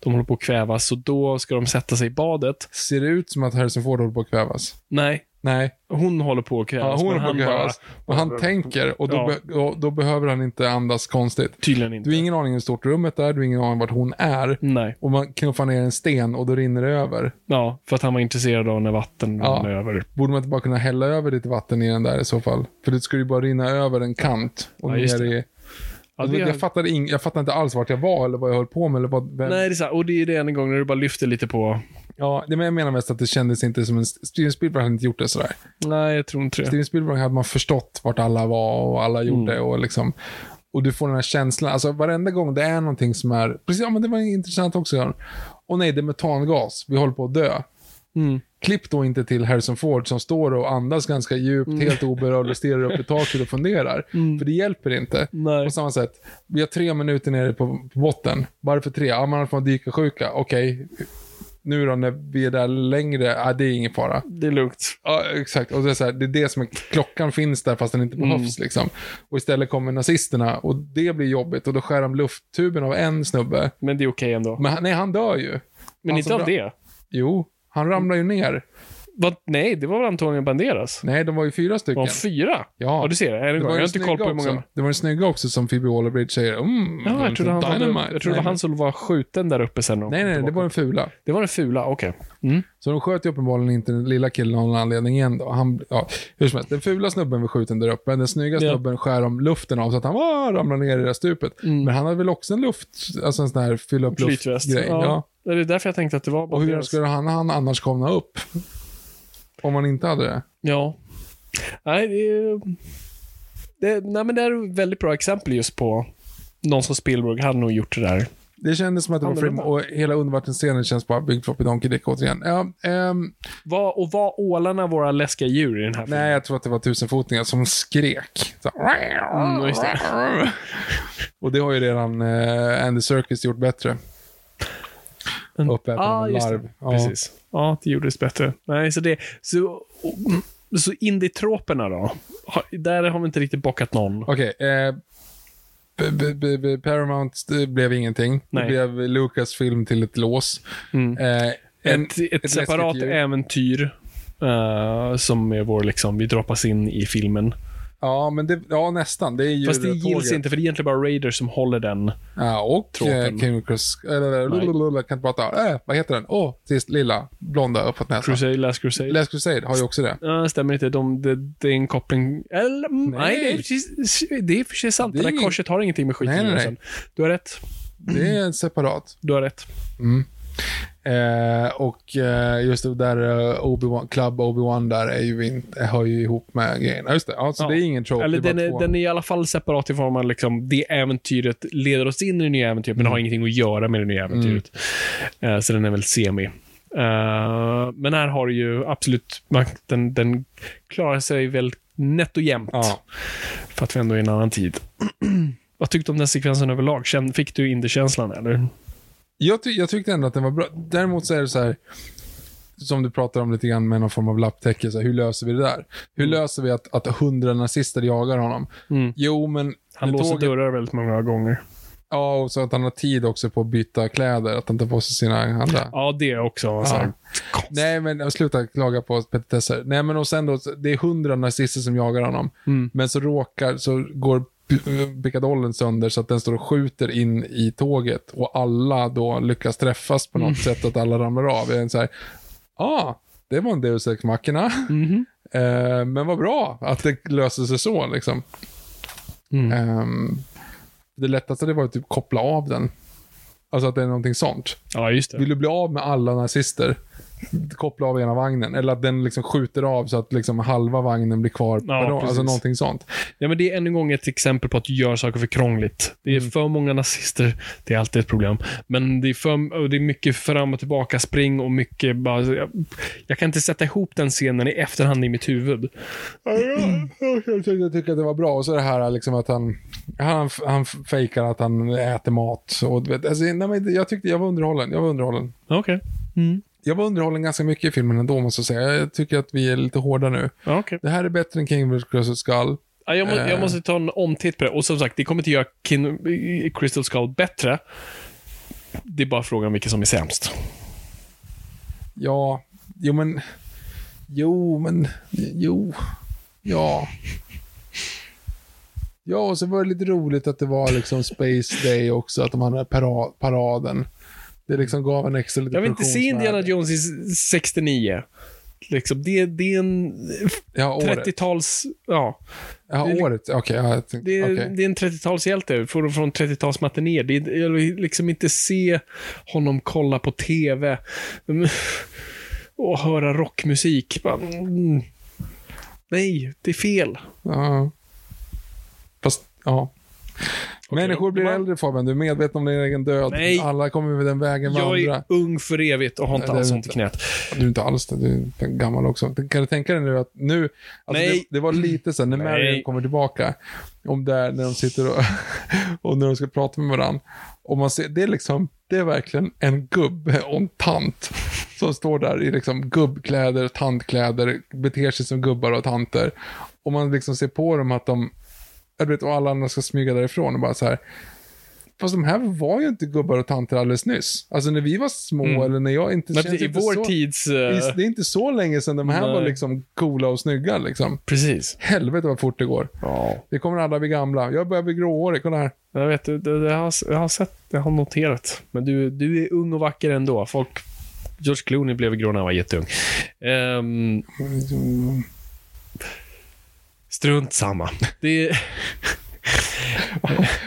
Speaker 2: de håller på att kvävas, så då ska de sätta sig i badet.
Speaker 1: Ser det ut som att Harrison Ford håller på att kvävas?
Speaker 2: Nej,
Speaker 1: Nej.
Speaker 2: hon håller på att kvävas.
Speaker 1: Ja, hon håller på att
Speaker 2: han
Speaker 1: kvävas. Och han tänker och då,
Speaker 2: Ja.
Speaker 1: be, och då behöver han inte andas konstigt.
Speaker 2: Tydligen inte.
Speaker 1: Du har ingen aning hur stort rummet är, du har ingen aning vart hon är.
Speaker 2: Nej.
Speaker 1: Och man knuffar ner en sten och då rinner det över.
Speaker 2: Ja, för att han var intresserad av när vatten
Speaker 1: Ja.
Speaker 2: rann över.
Speaker 1: Borde man inte bara kunna hälla över lite vatten i den där i så fall? För det skulle ju bara rinna över en kant. Och
Speaker 2: Ja,
Speaker 1: ner
Speaker 2: det.
Speaker 1: i...
Speaker 2: Ja,
Speaker 1: Alltså,
Speaker 2: det-
Speaker 1: jag, fattade ing, jag fattade inte alls vart jag var eller vad jag höll på med. Eller vad, vem...
Speaker 2: Nej, det är så här, och det är det en gång när du bara lyfter lite på...
Speaker 1: Ja, det, men jag menar mest att det kändes inte som en... Steven Spielberg hade inte gjort det sådär.
Speaker 2: Nej, jag tror inte det.
Speaker 1: Steven Spielberg hade man förstått vart alla var och alla gjorde
Speaker 2: Mm.
Speaker 1: och liksom... Och du får den här känslan, alltså varenda gång det är någonting som är... Precis, ja men det var intressant också. Och nej, det är metangas. Vi håller på att dö.
Speaker 2: Mm.
Speaker 1: klipp då inte till Harrison Ford som står och andas ganska djupt,
Speaker 2: Mm.
Speaker 1: helt oberörd och stirrar upp i taket och funderar. För det hjälper inte.
Speaker 2: Nej.
Speaker 1: På samma sätt, vi har tre minuter nere på, på botten. Varför tre? Ja, man får dyka sjuka. Okej, nu då när vi är där längre, ja, det är ingen fara.
Speaker 2: Det är lugnt.
Speaker 1: Ja, exakt. Och det är, så här, det är det som är, klockan finns där fast den inte behövs liksom. Och istället kommer nazisterna och det blir jobbigt och då skär de lufttuben av en snubbe.
Speaker 2: Men det är okej ändå.
Speaker 1: Men han- nej, han dör ju.
Speaker 2: Men
Speaker 1: han
Speaker 2: inte av det.
Speaker 1: Jo, han ramlar ju ner.
Speaker 2: Vad? Nej, det var väl Antonio Banderas?
Speaker 1: Nej, de var ju fyra stycken.
Speaker 2: Var de fyra?
Speaker 1: Ja.
Speaker 2: Ja, du ser.
Speaker 1: Det
Speaker 2: gång.
Speaker 1: var
Speaker 2: Jag har inte koll på hur många...
Speaker 1: också. Det var en snygga också som Phoebe Waller-Bridge säger. Mm,
Speaker 2: Ja, jag trodde, han var,
Speaker 1: dynamite.
Speaker 2: jag trodde det var han som var skjuten där uppe sen.
Speaker 1: Nej, nej, det var den fula.
Speaker 2: Det var den fula, okej. Mm.
Speaker 1: Så de sköt ju uppenbarligen inte den lilla killen av någon anledning igen då. Han, ja, hur som helst, den fula snubben var skjuten där uppe. Den snygga
Speaker 2: Ja.
Speaker 1: snubben skär om luften av så att han ah, ramlar ner i det där stupet.
Speaker 2: Mm.
Speaker 1: Men han hade väl också en luft, alltså en sån här fylla upp luft-grej. Ja.
Speaker 2: Ja. Det är därför jag tänkte att det var
Speaker 1: Och hur
Speaker 2: Banderas.
Speaker 1: skulle han, han annars komma upp? Om man inte hade det.
Speaker 2: Ja. Nej, det är... Det, nej, men det är ett väldigt bra exempel just på någon som Spielberg hade nog gjort det där.
Speaker 1: Det kändes som att det var frim och hela undervattensscenen känns bara byggd för Donkey Dick återigen. Ja, ehm,
Speaker 2: Var, och var ålarna våra läskiga djur i den här filmen?
Speaker 1: nej, jag tror att det var tusenfotingar som skrek. Så,
Speaker 2: Mm, det.
Speaker 1: och det har ju redan eh, Andy Serkis gjort bättre.
Speaker 2: Men-
Speaker 1: Uppäten av en
Speaker 2: just det.
Speaker 1: larv. Ja.
Speaker 2: Precis. Ja, det gjordes bättre. Nej, så det... Så, så indie-troperna då? Där har vi inte riktigt bockat någon.
Speaker 1: Okej. eh, B- B- Paramount det blev ingenting.
Speaker 2: Nej.
Speaker 1: Det blev Lucas film till ett lås.
Speaker 2: Mm.
Speaker 1: Eh, en,
Speaker 2: ett, ett,
Speaker 1: läskigt
Speaker 2: separat äventyr. eh, som är vår, liksom, vi droppas in i filmen.
Speaker 1: Ja, men det, ja, nästan. Det är ju
Speaker 2: Fast det gills inte, för det är egentligen bara Raiders som håller den.
Speaker 1: Ja, och
Speaker 2: Nej.
Speaker 1: jag kan inte prata. Äh, vad heter den? Åh, oh, sist lilla, blonda uppåt näsan.
Speaker 2: Crusade, Last Crusade.
Speaker 1: Last Crusade har ju också det.
Speaker 2: Ja, stämmer inte. De, det, det är en koppling. Eller, mm, nej. det är det är för sig sant.
Speaker 1: Det
Speaker 2: Det,
Speaker 1: är
Speaker 2: där korset har ingenting med skiten
Speaker 1: Nej, nej, nej.
Speaker 2: Du har rätt.
Speaker 1: Det är en separat.
Speaker 2: Du har rätt.
Speaker 1: Eh, och eh, just det där uh, Obi-Wan, Club Obi-Wan där är ju inte, hör ju ihop med grejerna. Just det, ja, så
Speaker 2: Ja.
Speaker 1: det är ingen trope.
Speaker 2: Eller
Speaker 1: det
Speaker 2: den är, den är i alla fall separat i form av liksom, det äventyret leder oss in i det nya äventyret, men
Speaker 1: Mm.
Speaker 2: har ingenting att göra med det nya äventyret. Eh, så den är väl semi. Eh, men här har du ju absolut, den, den klarar sig väl nätt och jämnt.
Speaker 1: Ja.
Speaker 2: För att vi ändå är i en annan tid. Vad tyckte du om den sekvensen överlag? Fick du indie-känslan eller?
Speaker 1: Jag, ty- jag tyckte ändå att den var bra. Däremot så är det så här, som du pratar om lite grann med någon form av lapptäcke, så här, hur löser vi det där? Hur löser vi att, att hundra nazister jagar honom?
Speaker 2: Mm.
Speaker 1: Jo, men...
Speaker 2: Han låser
Speaker 1: tåget-
Speaker 2: dörrar väldigt många gånger.
Speaker 1: Ja, och så att han har tid också på att byta kläder, att han tar på sig sina andra.
Speaker 2: Ja, det också. Så här,
Speaker 1: Nej, men sluta klaga på petitesser. Nej, men och sen då, det är hundra nazister som jagar honom.
Speaker 2: Mm.
Speaker 1: Men så råkar, så går pickadollen sönder så att den står och skjuter in i tåget och alla då lyckas träffas på något
Speaker 2: Mm.
Speaker 1: sätt, att alla ramlar av. Jag är så här, ah, det var en Deus Ex Machina.
Speaker 2: Mhm.
Speaker 1: Eh, men vad bra att det löser sig så liksom.
Speaker 2: Mm.
Speaker 1: Ehm, det lättaste det var att typ koppla av den. Alltså att det är någonting sånt.
Speaker 2: Ja.
Speaker 1: Vill du bli av med alla nazister, koppla av ena vagnen. Eller att den liksom skjuter av så att liksom halva vagnen blir kvar.
Speaker 2: Ja,
Speaker 1: alltså någonting sånt.
Speaker 2: Ja, men det är än en gång ett exempel på att du gör saker för krångligt. Det är
Speaker 1: Mm.
Speaker 2: för många nazister. Det är alltid ett problem. Men det är, för, det är mycket fram och tillbaka spring och mycket bara... Jag, jag kan inte sätta ihop den scenen i efterhand i mitt huvud.
Speaker 1: Jag tycker, jag tycker att det var bra. Och så det här liksom att han, han, han fejkar att han äter mat. Och, alltså, nej, men jag tyckte jag var underhållen. Jag var underhållen.
Speaker 2: Okej.
Speaker 1: Jag var underhållen ganska mycket i filmen ändå, måste jag säga. Jag tycker att vi är lite hårda nu.
Speaker 2: Ja, okej.
Speaker 1: Det här är bättre än King vs. Skull.
Speaker 2: Ja, jag, må, jag
Speaker 1: Eh.
Speaker 2: måste ta en omtitt på det. Och som sagt, det kommer inte göra Kin- Crystal Skull bättre. Det är bara frågan vilken som är sämst.
Speaker 1: Ja, jo men... Jo, men... Jo. Ja. Ja, och så var det lite roligt att det var liksom Space Day också, att de hade para- paraden. Det liksom gav en extra lite
Speaker 2: Jag vill inte se Indiana. Jones i 69. Liksom, det, det är en
Speaker 1: Ja, året.
Speaker 2: 30-tals... Ja.
Speaker 1: Ja,
Speaker 2: det är li-
Speaker 1: året. Okej, tänkte,
Speaker 2: Det
Speaker 1: okej.
Speaker 2: det är en 30-talshjälte från, från 30-talsmatinéer. Det är- Jag vill liksom inte se honom kolla på TV mm, och höra rockmusik. Bara, mm. Nej, det är fel.
Speaker 1: Ja. Fast, ja. Människor blir äldre Fabian, du är medveten om din egen död.
Speaker 2: Nej.
Speaker 1: Alla kommer med den vägen
Speaker 2: Jag
Speaker 1: vandra.
Speaker 2: är ung för evigt och har inte alls ont i knät.
Speaker 1: Du är inte alls det, du är gammal också. Kan du tänka dig nu att nu, alltså
Speaker 2: Nej.
Speaker 1: Det, det var lite sen när
Speaker 2: Nej.
Speaker 1: Marion kommer tillbaka, om där när de sitter och, och när de ska prata med varandra. Och man ser, det är liksom, det är verkligen en gubbe och en tant som står där i liksom gubbkläder, tantkläder, beter sig som gubbar och tanter. Och man liksom ser på dem att de, jag vet, och alla andra ska smyga därifrån och bara så här. Fast de här var ju inte gubbar och tanter alldeles nyss. Alltså när vi var små
Speaker 2: Mm.
Speaker 1: eller när jag inte
Speaker 2: Men
Speaker 1: känns
Speaker 2: i
Speaker 1: inte
Speaker 2: vår
Speaker 1: så...
Speaker 2: tids...
Speaker 1: Visst, det är inte så länge sedan de här
Speaker 2: Nej.
Speaker 1: var liksom coola och snygga liksom.
Speaker 2: Precis.
Speaker 1: Helvete vad fort det går.
Speaker 2: Ja.
Speaker 1: Vi kommer alla bli gamla. Jag börjar bli gråhårig, kolla här.
Speaker 2: Jag vet, det, det, det har, jag har sett, jag har noterat. Men du, du är ung och vacker ändå. Folk... George Clooney blev grå när han var jätteung. Um, strunt samma. Det är...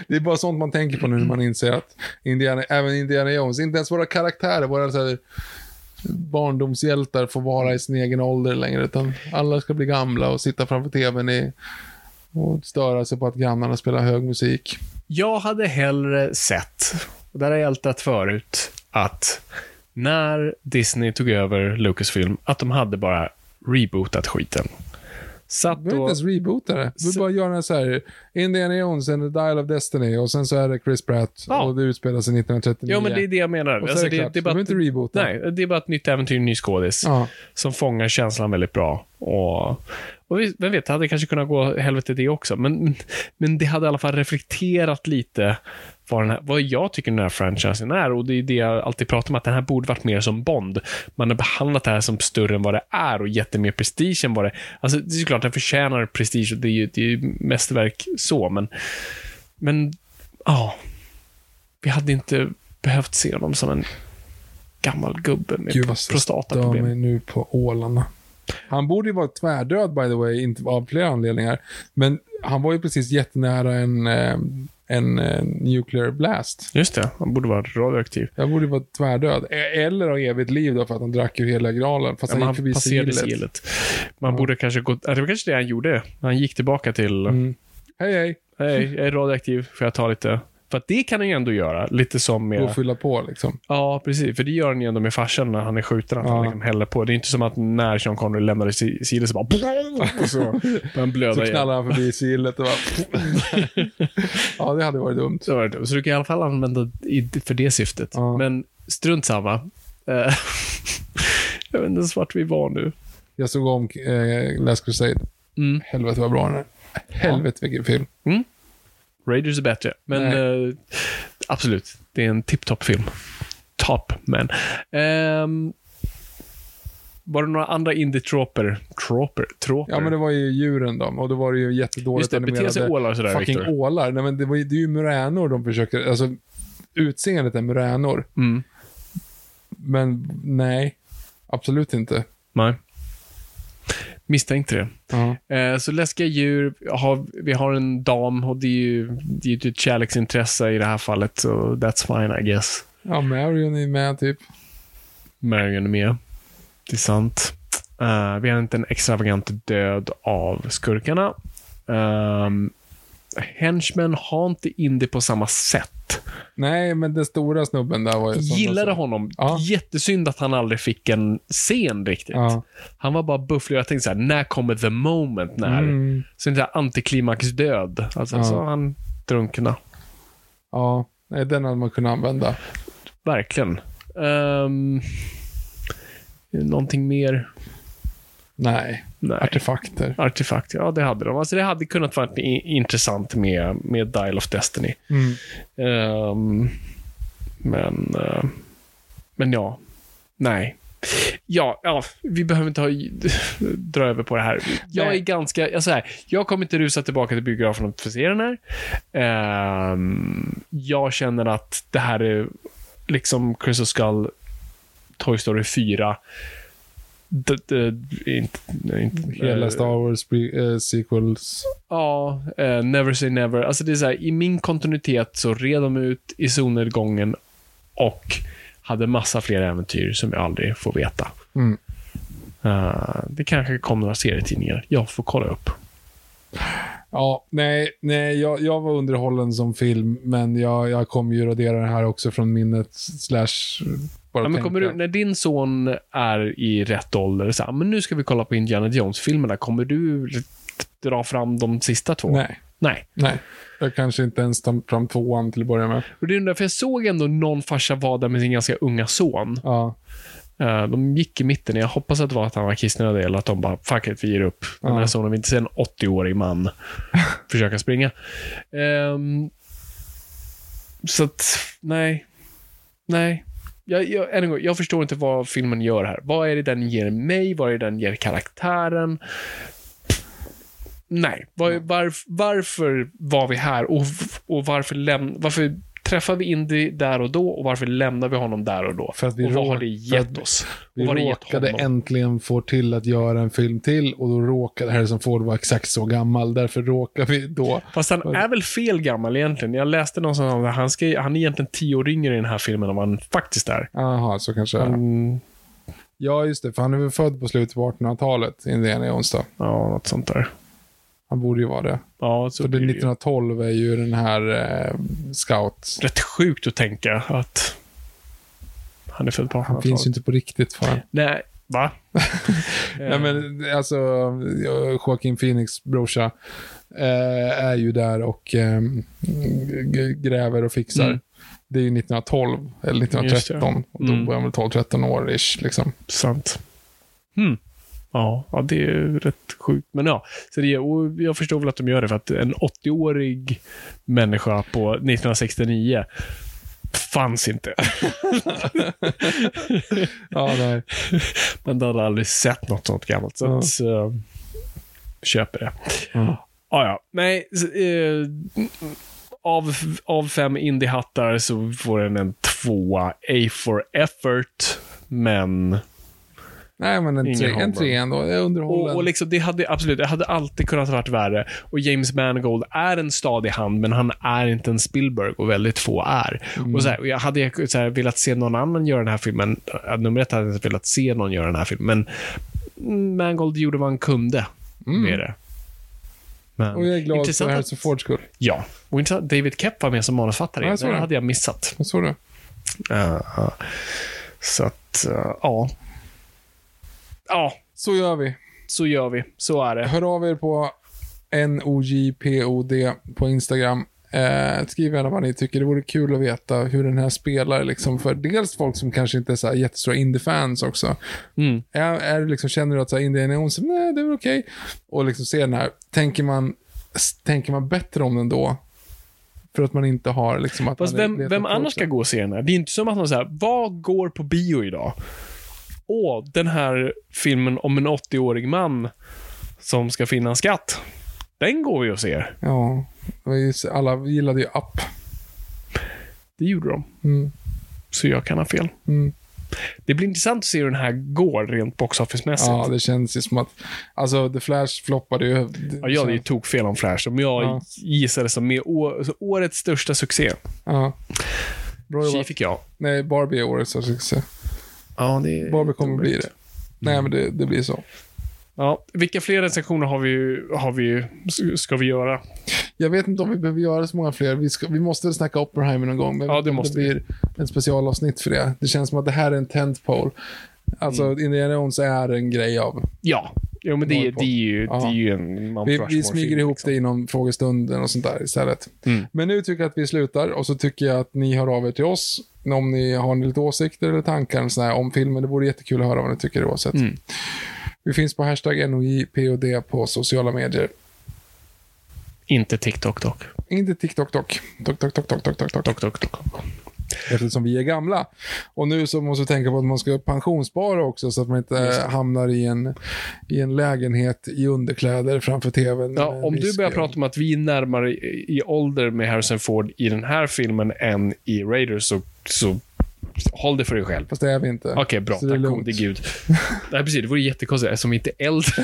Speaker 1: Det är bara sånt man tänker på nu när man inser att Indiana, även Indiana Jones, inte ens våra karaktärer, våra så här, barndomshjältar får vara i sin egen ålder längre, utan alla ska bli gamla och sitta framför tvn i, och störa sig på att grannarna spelar hög musik.
Speaker 2: Jag hade hellre sett, och där har jag ältat förut, att när Disney tog över Lucasfilm, att de hade bara rebootat skiten. Satt
Speaker 1: Du behöver inte ens reboota det. Du bara göra så här, Indiana Jones and the Dial of Destiny och sen så är det Chris Pratt
Speaker 2: Ja.
Speaker 1: och det utspelar sig 1939.
Speaker 2: Ja, men det är det jag menar.
Speaker 1: Och så
Speaker 2: Alltså,
Speaker 1: är det, klart.
Speaker 2: det är
Speaker 1: Du
Speaker 2: bara
Speaker 1: behöver inte reboota.
Speaker 2: Nej, det är bara ett nytt äventyr, en ny skådis.
Speaker 1: Ja.
Speaker 2: Som fångar känslan väldigt bra. Och, och vem vet, det hade kanske kunnat gå helvete det också. Men, men, det hade i alla fall reflekterat lite vad, här, vad jag tycker den här franchisen är. Och det är det jag alltid pratar om, att den här borde varit mer som Bond. Man har behandlat det här som större än vad det är och gett det mer prestige än vad det Alltså, det är såklart, den förtjänar prestige och det är ju, det är ju mästerverk så, men... Men, ja. vi hade inte behövt se honom som en gammal gubbe med
Speaker 1: Gud vad stör
Speaker 2: prostataproblem.
Speaker 1: mig nu på ålarna. Han borde ju vara tvärdöd by the way, inte av flera anledningar. Men han var ju precis jättenära en, eh, en eh, nuclear blast.
Speaker 2: Just det, han borde vara radioaktiv.
Speaker 1: Jag borde vara tvärdöd. E- Eller ha evigt liv då för att han drack ur hela graalen. Fast
Speaker 2: Ja,
Speaker 1: han gick förbi sigillet.
Speaker 2: sigillet. Man borde kanske gå... ja, Det var kanske det han gjorde. Han gick tillbaka till...
Speaker 1: Mm. Hej hej,
Speaker 2: Hej, jag är radioaktiv. Får jag ta lite... För att det kan han ju ändå göra. Lite som
Speaker 1: gå och
Speaker 2: med...
Speaker 1: fylla på liksom.
Speaker 2: Ja, precis. För det gör han ju ändå med farsan när han är skjuten. Att
Speaker 1: Ja.
Speaker 2: han liksom häller på. Det är inte som att när Sean Connery lämnade si- sigillet så bara... Och så han blöda
Speaker 1: Så
Speaker 2: igen.
Speaker 1: knallar han förbi sigillet och bara... ja, det hade varit dumt.
Speaker 2: Så, var det. så du kan i alla fall använda i, för det syftet.
Speaker 1: Ja.
Speaker 2: Men strunt samma. Jag vet inte ens vart vi var nu.
Speaker 1: Jag såg om eh, Last Crusade.
Speaker 2: Mm.
Speaker 1: Helvete vad bra den är. Helvete vilken film.
Speaker 2: Raiders är bättre, men eh, absolut. Det är en tip-top-film. Top, man. Ehm, var det några andra indie-troper? Troper? Troper?
Speaker 1: Ja, men det var ju djuren då. Och då var det ju jättedåligt
Speaker 2: Just det, bete sig ålar sådär,
Speaker 1: fucking
Speaker 2: Victor.
Speaker 1: ålar. Nej, men det, var ju, det är ju muränor de försöker, alltså utseendet är muränor.
Speaker 2: Mm.
Speaker 1: Men nej, absolut inte.
Speaker 2: Nej. Misstänkte det. Eh, så läskiga djur. Vi har en dam och det är ju det är ju ett kärleksintresse i det här fallet. Så that's fine, I guess.
Speaker 1: Ja, Marion är med typ.
Speaker 2: Marion är med. Det är sant. Eh, vi har inte en extravagant död av skurkarna. Um, Henchmen har inte indie på samma sätt.
Speaker 1: Nej, men den stora snubben där var ju...
Speaker 2: Gillade honom.
Speaker 1: Ja.
Speaker 2: Jättesynd att han aldrig fick en scen riktigt.
Speaker 1: Ja.
Speaker 2: Han var bara bufflig. Jag tänkte så här, när kommer the moment? När?
Speaker 1: Mm.
Speaker 2: Så en sån här antiklimaxdöd. Alltså,
Speaker 1: Ja.
Speaker 2: så han drunkna.
Speaker 1: Ja, nej, den hade man kunnat använda.
Speaker 2: Verkligen. Um, någonting mer?
Speaker 1: Nej,
Speaker 2: Nej.
Speaker 1: artefakter.
Speaker 2: Artefakt, ja det hade de. Alltså det hade kunnat vara intressant med, med Dial of Destiny.
Speaker 1: Mm.
Speaker 2: Ehm, men, eh, men ja, nej. Ja, ja, vi behöver inte ha, dra över på det här. Jag är ganska, jag, så här, jag kommer inte rusa tillbaka till biografen för att se den här. Ehm, jag känner att det här är liksom Crystal Skull, Toy Story 4. D- inte, inte,
Speaker 1: Hela
Speaker 2: eh,
Speaker 1: Star Wars eh, sequels.
Speaker 2: Ja, eh, Never Say Never. Alltså det är så här, i min kontinuitet så red de ut i solnedgången och hade massa fler äventyr som jag aldrig får veta.
Speaker 1: Mm.
Speaker 2: Eh, det kanske kommer några serietidningar. Jag får kolla upp.
Speaker 1: Ja, nej, nej jag, jag var underhållen som film, men jag, jag kommer ju radera det här också från minnet slash bara
Speaker 2: Ja, men kommer du, när din son är i rätt ålder, så här, men nu ska vi kolla på Indiana Jones-filmerna, kommer du dra fram de sista två?
Speaker 1: Nej,
Speaker 2: Nej.
Speaker 1: nej. Jag kanske inte ens tar fram tvåan till att börja med.
Speaker 2: Och det är därför jag såg ändå någon farsa vara där med sin ganska unga son.
Speaker 1: Ja,
Speaker 2: Eh, de gick i mitten. Jag hoppas att det var att han var kissnödig eller att de bara, fuck it, vi ger upp. Den här
Speaker 1: Ja.
Speaker 2: sonen vill inte se en 80-årig man försöka springa. Ehm, så att, nej. Nej. Jag, jag, än en gång, jag förstår inte vad filmen gör här. Vad är det den ger mig? Vad är det den ger karaktären? Nej. Var, var, varför var vi här och, och varför, läm, varför träffade vi Indy där och då och varför lämnar vi honom där och då?
Speaker 1: För att vi
Speaker 2: och vad har det gett oss?
Speaker 1: vi råkade äntligen få till att göra en film till och då råkade Harrison Ford vara exakt så gammal. Därför råkar vi då...
Speaker 2: Fast han är väl fel gammal egentligen. Jag läste någonstans att han, ska, han är egentligen tio år yngre i den här filmen än vad han faktiskt är.
Speaker 1: Jaha, så kanske.
Speaker 2: Mm,
Speaker 1: Ja, just det. För han är väl född på slutet på 1800-talet, Indiana Jones då.
Speaker 2: ja, något sånt där.
Speaker 1: Han borde ju vara det.
Speaker 2: Ja, så
Speaker 1: Så det
Speaker 2: blir det ju
Speaker 1: 1912 är ju den här eh, Scout.
Speaker 2: rätt sjukt att tänka att han är född på
Speaker 1: Han
Speaker 2: 1800-talet.
Speaker 1: finns ju inte på riktigt fan.
Speaker 2: Nej, va?
Speaker 1: Nej, men alltså, Joaquin Phoenix brorsa eh, är ju där och eh, gräver och fixar.
Speaker 2: Mm.
Speaker 1: Det är ju 1912, eller
Speaker 2: Just det.
Speaker 1: 1913. Och då
Speaker 2: Mm.
Speaker 1: var han väl 12-13 år ish, liksom.
Speaker 2: Sant. Hmm. Ja, ja, det är rätt sjukt. Men ja, så det, och jag förstår väl att de gör det för att en 80-årig människa på 1969 fanns inte.
Speaker 1: Ja, nej.
Speaker 2: Men du hade aldrig sett något sånt gammalt. Så
Speaker 1: Ja.
Speaker 2: att, så, köper det.
Speaker 1: Ja.
Speaker 2: Ah, ja, nej. så, Eh, av, av fem indiehattar så får den en tvåa. A for effort, men...
Speaker 1: Nej, men en,
Speaker 2: Ingen
Speaker 1: tre, en
Speaker 2: homebrun.
Speaker 1: tre ändå. Jag.
Speaker 2: Och, och liksom, det hade absolut, det hade alltid kunnat varit värre. Och James Mangold är en stadig hand, men han är inte en Spielberg och väldigt få är. Och så här, och jag hade jag så här, velat se någon annan göra den här filmen. Nummer ett hade jag inte velat se någon göra den här filmen, men mm, Mangold gjorde vad han kunde med det. Men,
Speaker 1: Och jag är glad för Harrison Fords skull.
Speaker 2: Ja, och intressant, David Kepp var med som manusfattare.
Speaker 1: Ja,
Speaker 2: det. hade jag missat.
Speaker 1: Jag såg det.
Speaker 2: Uh, så att, uh, ja. Ja,
Speaker 1: Så gör vi.
Speaker 2: så gör vi. Så är det.
Speaker 1: Hör av er på NOJPOD på Instagram. Eh, skriv gärna vad ni tycker. Det vore kul att veta hur den här spelar. Liksom, för dels folk som kanske inte är så här jättestora indie-fans också.
Speaker 2: Mm.
Speaker 1: Är, är liksom, känner du att så här, Indiana Jones, nej det är väl okej. Och liksom se den här. Tänker man, s- tänker man bättre om den då? För att man inte har liksom att
Speaker 2: Fast
Speaker 1: man
Speaker 2: vem, vem
Speaker 1: på
Speaker 2: annars ska gå och se den här? Det är inte som att man säger, vad går på bio idag? Åh, den här filmen om en 80-årig man som ska finna en skatt. Den går vi och ser.
Speaker 1: Ja, alla gillade ju Up.
Speaker 2: Det gjorde de.
Speaker 1: Mm.
Speaker 2: Så jag kan ha fel.
Speaker 1: Mm.
Speaker 2: Det blir intressant att se hur den här går rent box office-mässigt.
Speaker 1: Ja, det känns ju som att, alltså The Flash floppade ju.
Speaker 2: Ja, jag hade ju tokfel om Flash. Om jag
Speaker 1: Ja.
Speaker 2: gissade som med å, så årets största succé.
Speaker 1: Ja. Bra
Speaker 2: Tji fick jag.
Speaker 1: Nej, Barbie är årets största succé.
Speaker 2: Ja, det
Speaker 1: Barbie kommer bli det. Nej, men det, det blir så.
Speaker 2: Ja, vilka fler recensioner har vi, har vi, ska vi göra?
Speaker 1: Jag vet inte om vi behöver göra så många fler. Vi, ska, vi måste väl snacka Oppenheimer någon gång. Men
Speaker 2: Ja, det måste
Speaker 1: det blir en specialavsnitt för det. Det känns som att det här är en tentpole. Alltså,
Speaker 2: Mm.
Speaker 1: Indiana Jones är en grej av.
Speaker 2: Ja, jo, men det,
Speaker 1: på.
Speaker 2: det, är ju, det är ju en
Speaker 1: Vi, vi smyger ihop
Speaker 2: liksom.
Speaker 1: det inom frågestunden och sånt där istället.
Speaker 2: Mm.
Speaker 1: Men nu tycker jag att vi slutar och så tycker jag att ni hör av er till oss om ni har lite åsikter eller tankar eller sådär om filmen. Det vore jättekul att höra vad ni tycker oavsett.
Speaker 2: Mm.
Speaker 1: Vi finns på hashtag NOJPOD på sociala medier.
Speaker 2: Inte TikTok dock.
Speaker 1: Inte TikTok dock. Tok, tok, tok, tok, tok, tok, tok.
Speaker 2: Dock, dock, dock.
Speaker 1: Eftersom vi är gamla. Och nu så måste vi tänka på att man ska pensionsspara också så att man inte hamnar i en, i en lägenhet i underkläder framför tvn.
Speaker 2: Ja, om du börjar prata om att vi är närmare i, i ålder med Harrison Ford i den här filmen än i Raiders, så, så håll det för dig själv.
Speaker 1: Fast det är vi inte.
Speaker 2: Okej, bra.
Speaker 1: Så det är
Speaker 2: Tack gode gud. Nej, precis. Det vore jättekonstigt eftersom vi inte är äldre.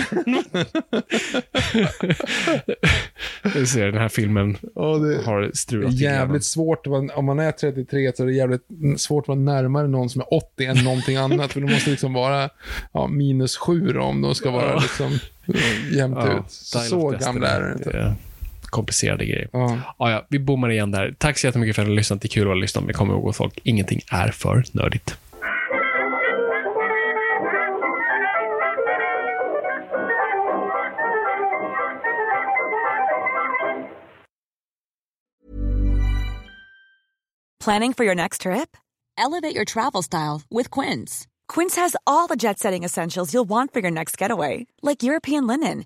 Speaker 2: Du ser, den här filmen
Speaker 1: Ja, det,
Speaker 2: har
Speaker 1: Det är
Speaker 2: strulat jävligt.
Speaker 1: svårt att vara, om man är 33 så är det jävligt svårt att vara närmare någon som är 80 än någonting annat. För det måste liksom vara ja, minus 7 då, om de ska vara liksom jämnt
Speaker 2: Ja,
Speaker 1: ut. Så, gamla är de inte.
Speaker 2: Komplicerade grejer.
Speaker 1: Ja.
Speaker 2: Ja, ja, vi bommar igen där. Tack så jättemycket för att ni har lyssnat. Det är kul att lyssna, men kom ihåg folk, ingenting är för nördigt.
Speaker 4: Planning for your next trip? Elevate your travel style with Quince. Quince has all the jet setting essentials you'll want for your next getaway, like European linen,